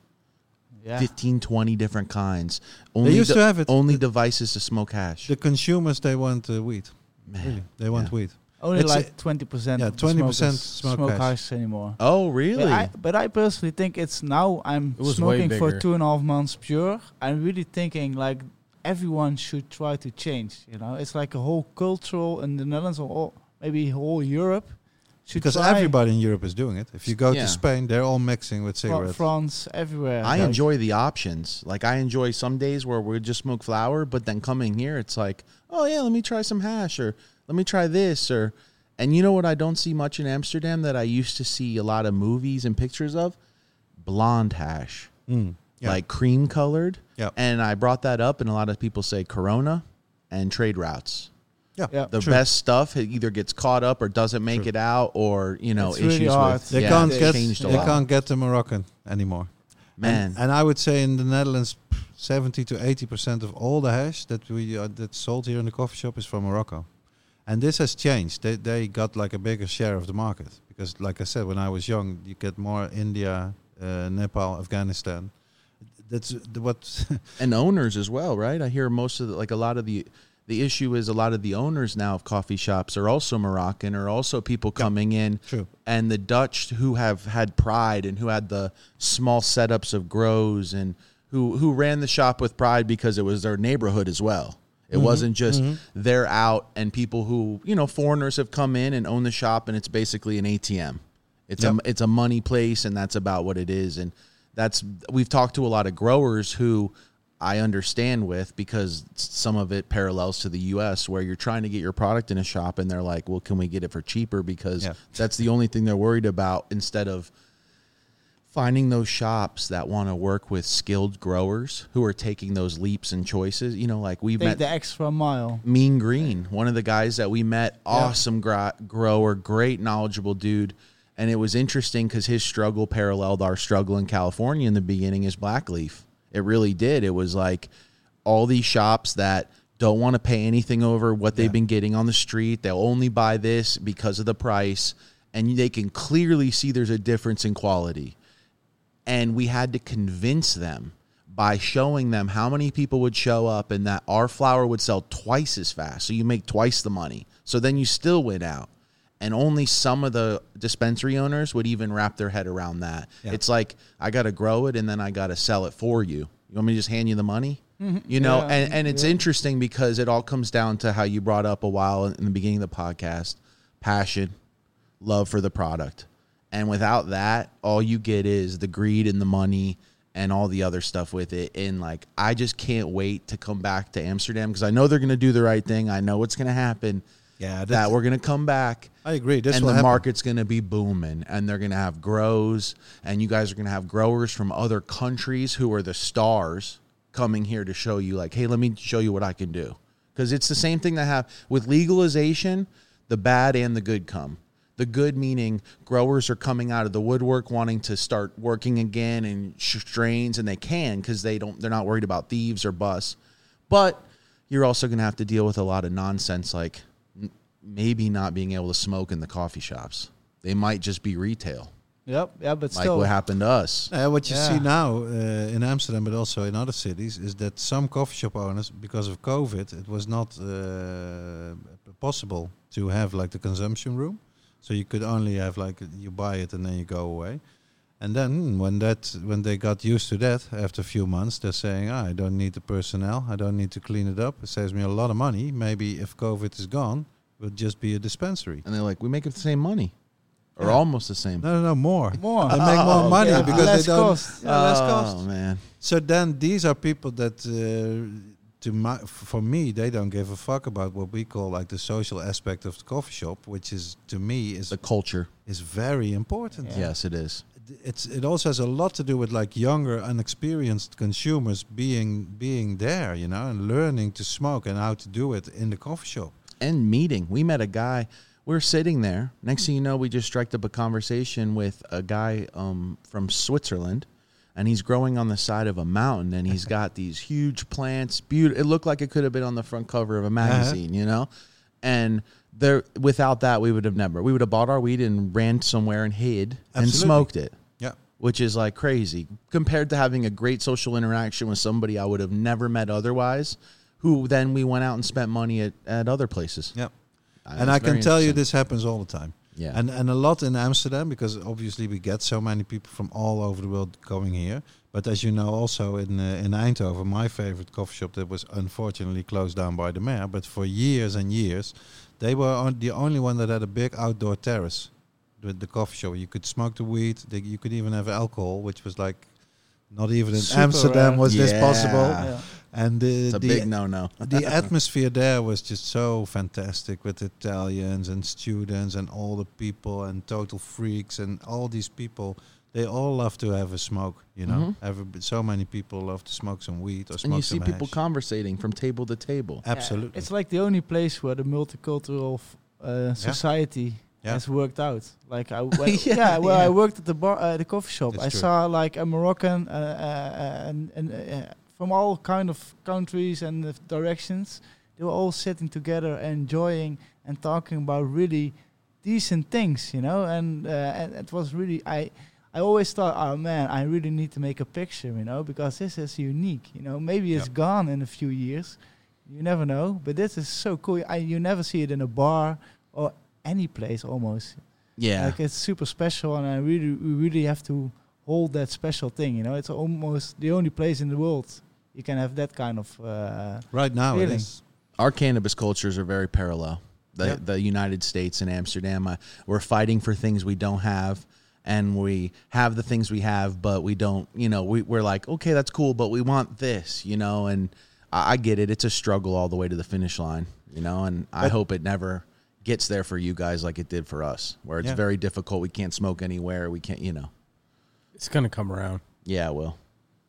Yeah. 15, 20 different kinds. Only used to have it. Only The- devices to smoke hash. The consumers they want uh, weed. Man. Really, they want Yeah. weed. Only It's like twenty percent. yeah, 20% smoke smoke hash. hash anymore. Oh, really? But I, but I personally think it's now I'm It smoking for two and a half months pure. I'm really thinking like everyone should try to change. You know, it's like a whole cultural in the Netherlands or all, maybe whole Europe should Because try. everybody in Europe is doing it. If you go Yeah. to Spain, they're all mixing with Fra- cigarettes. France, everywhere. I Like, enjoy the options. Like I enjoy some days where we just smoke flower, but then coming here, it's like, oh yeah, let me try some hash or let me try this or, and you know what I don't see much in Amsterdam that I used to see a lot of movies and pictures of, blonde hash, Mm, yeah. like cream colored. Yeah. And I brought that up, and a lot of people say Corona and trade routes. yeah, Yeah. The true. best stuff it either gets caught up or doesn't make True. it out, or you know It's issues hard. with They yeah, can't it's get changed a they lot. can't get the Moroccan anymore. Man, And, and I would say in the Netherlands, seventy to eighty percent of all the hash that we uh, that's sold here in the coffee shop is from Morocco, and this has changed. They they got like a bigger share of the market because, like I said, when I was young, you get more India, uh, Nepal, Afghanistan. That's the, what. and owners as well, right? I hear most of the, like a lot of the the issue is a lot of the owners now of coffee shops are also Moroccan or also people coming in True. and the Dutch who have had pride and who had the small setups of grows and who who ran the shop with pride because it was their neighborhood as well. It mm-hmm. wasn't just mm-hmm. they're out and people who you know foreigners have come in and own the shop and it's basically an ATM. It's Yep. a it's a money place and that's about what it is and that's we've talked to a lot of growers who I understand with because some of it parallels to the US where you're trying to get your product in a shop and they're like, "Well, can we get it for cheaper because Yeah. that's the only thing they're worried about instead of finding those shops that want to work with skilled growers who are taking those leaps and choices. You know, like we've take met the extra mile. Mean Green, one of the guys that we met, awesome gra- grower, great knowledgeable dude. And it was interesting because his struggle paralleled our struggle in California in the beginning is Blackleaf. It really did. It was like all these shops that don't want to pay anything over what they've Yeah. been getting on the street. They'll only buy this because of the price. And they can clearly see there's a difference in quality and we had to convince them by showing them how many people would show up and that our flour would sell twice as fast. So you make twice the money. So then you still win out. And only some of the dispensary owners would even wrap their head around that. Yeah. it's like i got to grow it and then i got to sell it for you. You want me to just hand you the money? Mm-hmm. You know Yeah, and, and it's yeah. interesting because it all comes down to how you brought up a while in the beginning of the podcast passion love for the product. And without that, all you get is the greed and the money and all the other stuff with it. And like, I just can't wait to come back to Amsterdam because I know they're going to do the right thing. I know what's going to happen. Yeah, that we're going to come back I agree. This and the happen. market's going to be booming and they're going to have grows and you guys are going to have growers from other countries who are the stars coming here to show you like hey let me show you what i can do because it's the same thing that have with legalization the bad and the good come the good meaning growers are coming out of the woodwork wanting to start working again and strains and they can because they don't they're not worried about thieves or busts but you're also going to have to deal with a lot of nonsense like maybe not being able to smoke in the coffee shops. They might just be retail, Yep, yeah, but like still, what happened to us. Uh, what you Yeah. see now uh, in Amsterdam, but also in other cities, is that some coffee shop owners, because of COVID, it was not uh, possible to have like the consumption room. So you could only have like you buy it and then you go away. And then when that when they got used to that after a few months, they're saying, "Ah, I don't need the personnel. I don't need to clean it up. It saves me a lot of money. Maybe if COVID is gone, it will just be a dispensary." And they're like, we make the same money, or Yeah. almost the same. No, no, no, more. More. They make more Oh, money yeah. because less they don't. cost. Yeah, less oh cost. man, So then these are people that, uh, to my, for me, they don't give a fuck about what we call like the social aspect of the coffee shop, which is to me is the culture. is very important. Yeah. Yes, it is. It's it also has a lot to do with like younger, unexperienced consumers being being there, you know, and learning to smoke and how to do it in the coffee shop. and meeting. We met a guy. We're sitting there. Next thing you know, we just struck up a conversation with a guy um, from Switzerland, and he's growing on the side of a mountain, and he's got these huge plants. Beautiful. It looked like it could have been on the front cover of a magazine, you know. And there, without that, we would have never. We would have bought our weed and ran somewhere and hid and smoked it Yeah. which is like crazy compared to having a great social interaction with somebody I would have never met otherwise, who then we went out and spent money at, at other places. Yeah. Uh, and I can tell you this happens all the time. Yeah. And and a lot in Amsterdam because obviously we get so many people from all over the world coming here. But as you know, also in uh, in Eindhoven, my favorite coffee shop that was unfortunately closed down by the mayor. But for years and years, they were on the only one that had a big outdoor terrace with the coffee shop. You could smoke the weed. They, you could even have alcohol, which was like not even in Super Amsterdam rare. was this possible. Yeah. And it's a the, big no no. the atmosphere there was just so fantastic with Italians and students and all the people and total freaks and all these people. They all love to have a smoke, you know. Mhm. Every, so many people love to smoke some weed or smoke And you see some people hash. conversating from table to table. Absolutely. It's like the only place where the multicultural f- uh, society Yeah. has worked out. Like I, when, Yeah, yeah, I worked at the bar, uh, the coffee shop, It's I true. saw like a Moroccan uh, uh, and, and uh, from all kind of countries and uh, directions. They were all sitting together, enjoying and talking about really decent things, you know. And, uh, and it was really I. I always thought, oh man, I really need to make a picture, you know, because this is unique. You know, maybe it's Yep. gone in a few years. You never know, but this is so cool. I, you never see it in a bar or any place almost. Yeah. Like it's super special, and I really, we really have to hold that special thing. You know, it's almost the only place in the world you can have that kind of. Uh, right now it Feeling. is. Our cannabis cultures are very parallel. The, Yeah. the United States and Amsterdam, uh, we're fighting for things we don't have. And we have the things we have, but we don't, you know, we, we're like, okay, that's cool, but we want this, you know, and I, I get it. It's a struggle all the way to the finish line, you know, and I hope it never gets there for you guys like it did for us, where it's Yeah. very difficult. We can't smoke anywhere. We can't, you know. It's gonna come around. Yeah, well,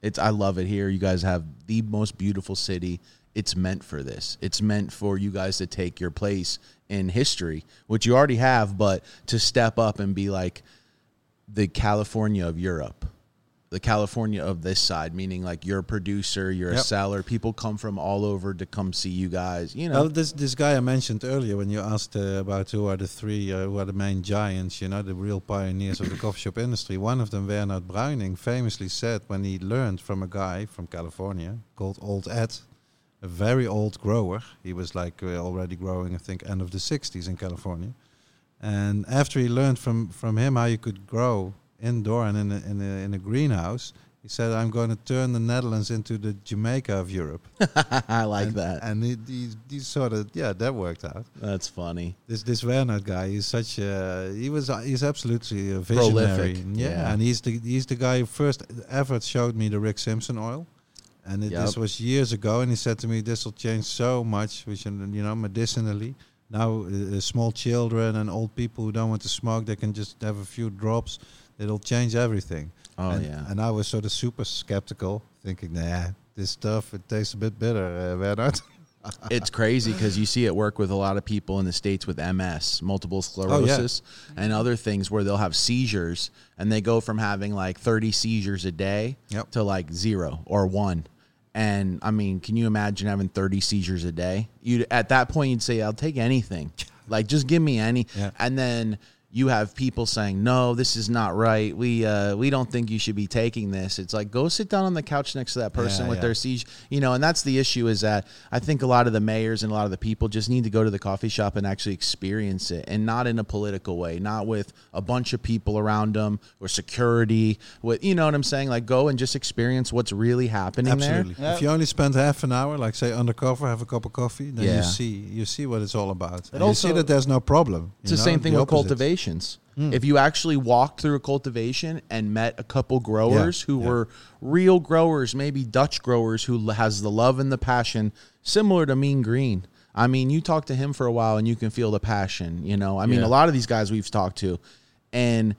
it's I love it here. You guys have the most beautiful city. It's meant for this. It's meant for you guys to take your place in history, which you already have, but to step up and be like the California of Europe. The California of this side, meaning like you're a producer, you're a seller. People come from all over to come see you guys. You know, Well, this this guy I mentioned earlier when you asked uh, about who are the three, uh, who are the main giants, you know, the real pioneers of the coffee shop industry. One of them, Bernard Bruining, famously said when he learned from a guy from California called Old Ed, a very old grower. He was like uh, already growing, I think, end of the '60s in California. And after he learned from from him how you could grow indoor and in a, in a, in a greenhouse, he said, "I'm going to turn the Netherlands into the Jamaica of Europe." I like and, that. And he, he, he sort of yeah, that worked out. That's funny. This this Werner guy, he's such a he was he's absolutely a visionary. Prolific, Yeah, yeah. and he's the he's the guy who first ever showed me the Rick Simpson oil. And it, this was years ago, and he said to me, "This will change so much, which you know, medicinally. Now, uh, small children and old people who don't want to smoke, they can just have a few drops. It'll change everything." Oh and, yeah. And I was sort of super skeptical, thinking, "Nah, this stuff it tastes a bit bitter, uh, Bernard." it's crazy because you see it work with a lot of people in the states with MS, multiple Oh, sclerosis, and other things where they'll have seizures and they go from having like 30 seizures a day Yep. to like zero or one. And I mean, can you imagine having 30 seizures a day? You at that point you'd say, "I'll take anything." Like just give me any. Yeah. And then you have people saying, "No, this is not right. We uh, we don't think you should be taking this." It's like go sit down on the couch next to that person Yeah, with yeah. their siege, you know. And that's the issue is that I think a lot of the mayors and a lot of the people just need to go to the coffee shop and actually experience it, and not in a political way, not with a bunch of people around them or security. With you know what I'm saying? Like go and just experience what's really happening Absolutely. Yeah. If you only spend half an hour, like say undercover, have a cup of coffee, then Yeah. you see you see what it's all about. And you also- see that there's no problem. It's you the know, same thing with opposite. Cultivations. Hmm. If you actually walked through a cultivation and met a couple growers who yeah. were real growers, maybe Dutch growers who has the love and the passion similar to Mean Green. I mean, you talk to him for a while and you can feel the passion, you know. I mean, Yeah. a lot of these guys we've talked to and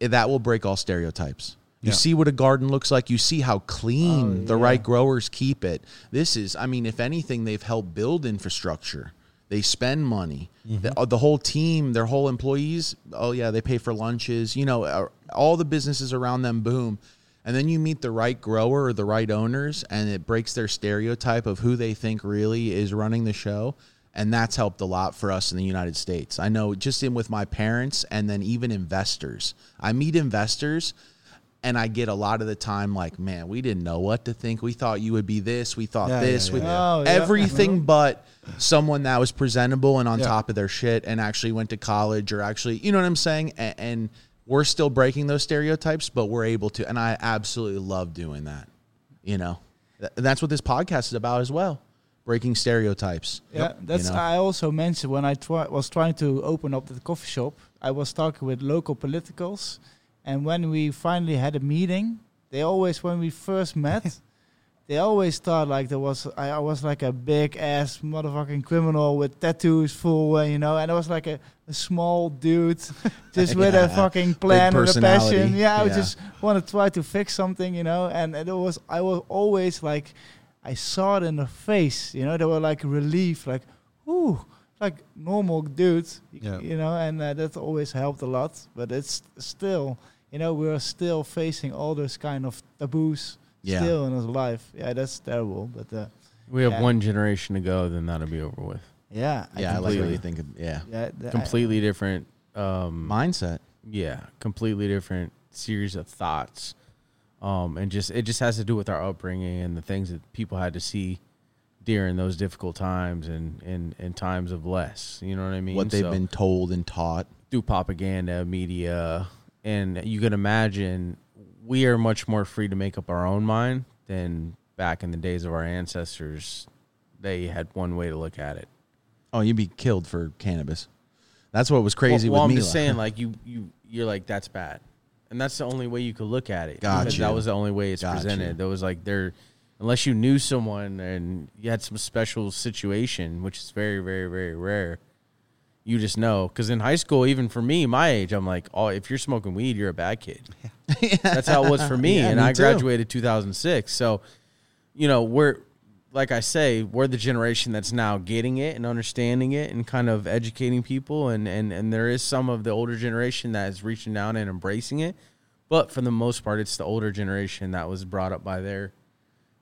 that will break all stereotypes. You Yeah. see what a garden looks like. You see how clean Oh, the yeah. right growers keep it. This is, I mean, if anything, they've helped build infrastructure. They spend money. The, uh, the whole team, their whole employees, oh, yeah, they pay for lunches. You know, uh, all the businesses around them boom. And then you meet the right grower or the right owners, and it breaks their stereotype of who they think really is running the show. And that's helped a lot for us in the United States. I know just in with my parents and then even investors. I meet investors and I get a lot of the time like, man, we didn't know what to think. We thought you would be this. We thought Yeah, this. yeah, we, yeah, Oh, yeah. everything mm-hmm. but someone that was presentable and on Yeah. top of their shit and actually went to college or actually, you know what I'm saying? And, and we're still breaking those stereotypes, but we're able to. And I absolutely love doing that. You know, Th- and that's what this podcast is about as well. Breaking stereotypes. Yeah, that's. You know? I also mentioned when I try, was trying to open up the coffee shop, I was talking with local politicals, and when we finally had a meeting, they always, when we first met, they always thought like there was I, I was like a big ass motherfucking criminal with tattoos full, uh, you know, and I was like a, a small dude, just with a fucking plan and a passion. Yeah, I Yeah. just want to try to fix something, you know, and it was I was always like. I saw it in the face, you know, they were like relief, like, ooh, like normal dudes, Yeah. you know, and uh, that always helped a lot. But it's still, you know, we're still facing all those kind of taboos Yeah. still in his life. Yeah, that's terrible. But uh, We have Yeah. one generation to go, then that'll be over with. yeah, Yeah, I like what completely- you think of. Yeah. yeah, th- I- Completely different. Um, Mindset. yeah, completely different series of thoughts. Um, and just it just has to do with our upbringing and the things that people had to see during those difficult times and and, and times of less. You know what I mean? what they've So- been told and taught. through propaganda, media, and you can imagine we are much more free to make up our own mind than back in the days of our ancestors. They had one way to look at it. Oh, you'd be killed for cannabis. That's what was crazy well, well, with I'm Mila. just saying, like you, you, you're like that's bad, and that's the only way you could look at it. Got because you. That was the only way it's Got presented. you. There was like there, unless you knew someone and you had some special situation, which is very, very, very rare. You just know because in high school, even for me, my age, I'm like, oh, if you're smoking weed, you're a bad kid. That's how it was for me, Yeah, and me I too. graduated 2006. So, you know, we're like I say, we're the generation that's now getting it and understanding it and kind of educating people, and and and there is some of the older generation that is reaching down and embracing it, but for the most part, it's the older generation that was brought up by their,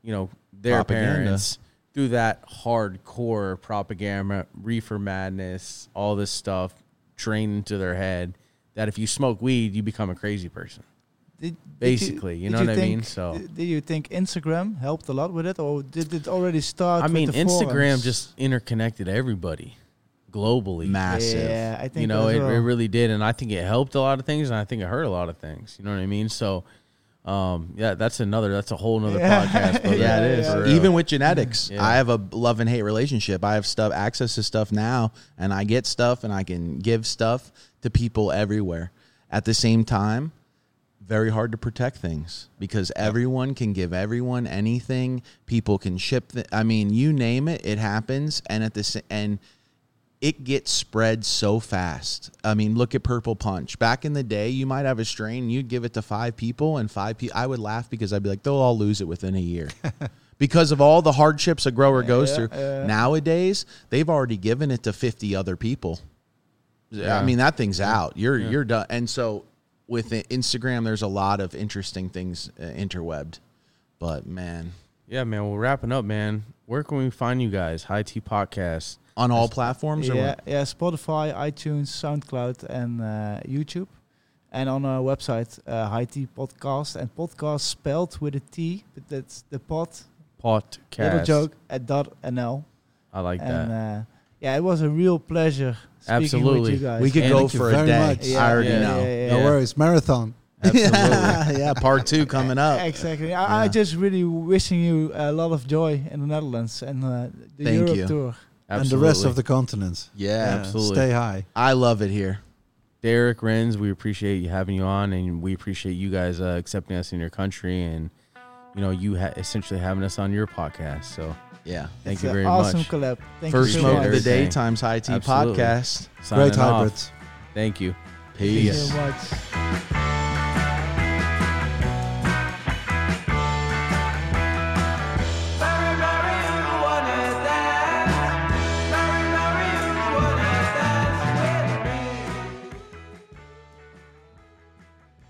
you know, their Propaganda. parents through that hardcore propaganda, reefer madness, all this stuff trained into their head. That if you smoke weed, you become a crazy person. did, basically, you did know what I mean? So- did did you think Instagram helped a lot with it, or did it already start? I with mean, the Instagram forums? just interconnected everybody globally. Massive. Yeah, I think you know, it, well. it really did, and I think it helped a lot of things, and I think it hurt a lot of things. You know what I mean? So, um, yeah, that's another, that's a whole nother Yeah. podcast. brother. Yeah, it is. For real. Even with genetics, Yeah. I have a love and hate relationship. I have stuff access to stuff now, and I get stuff, and I can give stuff to people everywhere. At the same time, very hard to protect things because everyone can give everyone anything. People can ship. Th- I mean, you name it, it happens, and at the sa- and it gets spread so fast. I mean, look at Purple Punch. Back in the day, you might have a strain, you'd give it to five people, and five people. I would laugh because I'd be like, they'll all lose it within a year. because of all the hardships a grower goes Yeah, through. yeah. Nowadays, they've already given it to 50 other people. I mean, that thing's out. You're you're done. And so with Instagram, there's a lot of interesting things uh, interwebbed. But man, Yeah, man. We're wrapping up, man. Where can we find you guys? High Tea Podcast. On all platforms. Yeah, what? yeah, Spotify, iTunes, SoundCloud, and uh, YouTube. And on our website, uh, High Tea Podcast, and podcast spelled with a T, but that's the pot, Podcast. little joke, at dot NL. I like and that. uh, yeah, it was a real pleasure speaking Absolutely. with you guys. We could And go for a day. Yeah, I already yeah, know. yeah, yeah, No yeah. worries, marathon. Absolutely. yeah, yeah, part two coming up. Exactly. I, I just really wishing you a lot of joy in the Netherlands and uh, the Thank Europe you. tour. And the rest of the continents. Yeah, Absolutely. Stay high. I love it here. Derek Renz, we appreciate you having you on, and we appreciate you guys uh, accepting us in your country, and you know you ha- essentially having us on your podcast. So Yeah. thank It's you an very awesome much. collab. Thank First you so smoke of the day Everything. times high tea Absolutely. podcast. Signing Great off. hybrids. Thank you. Thank you Peace. so much.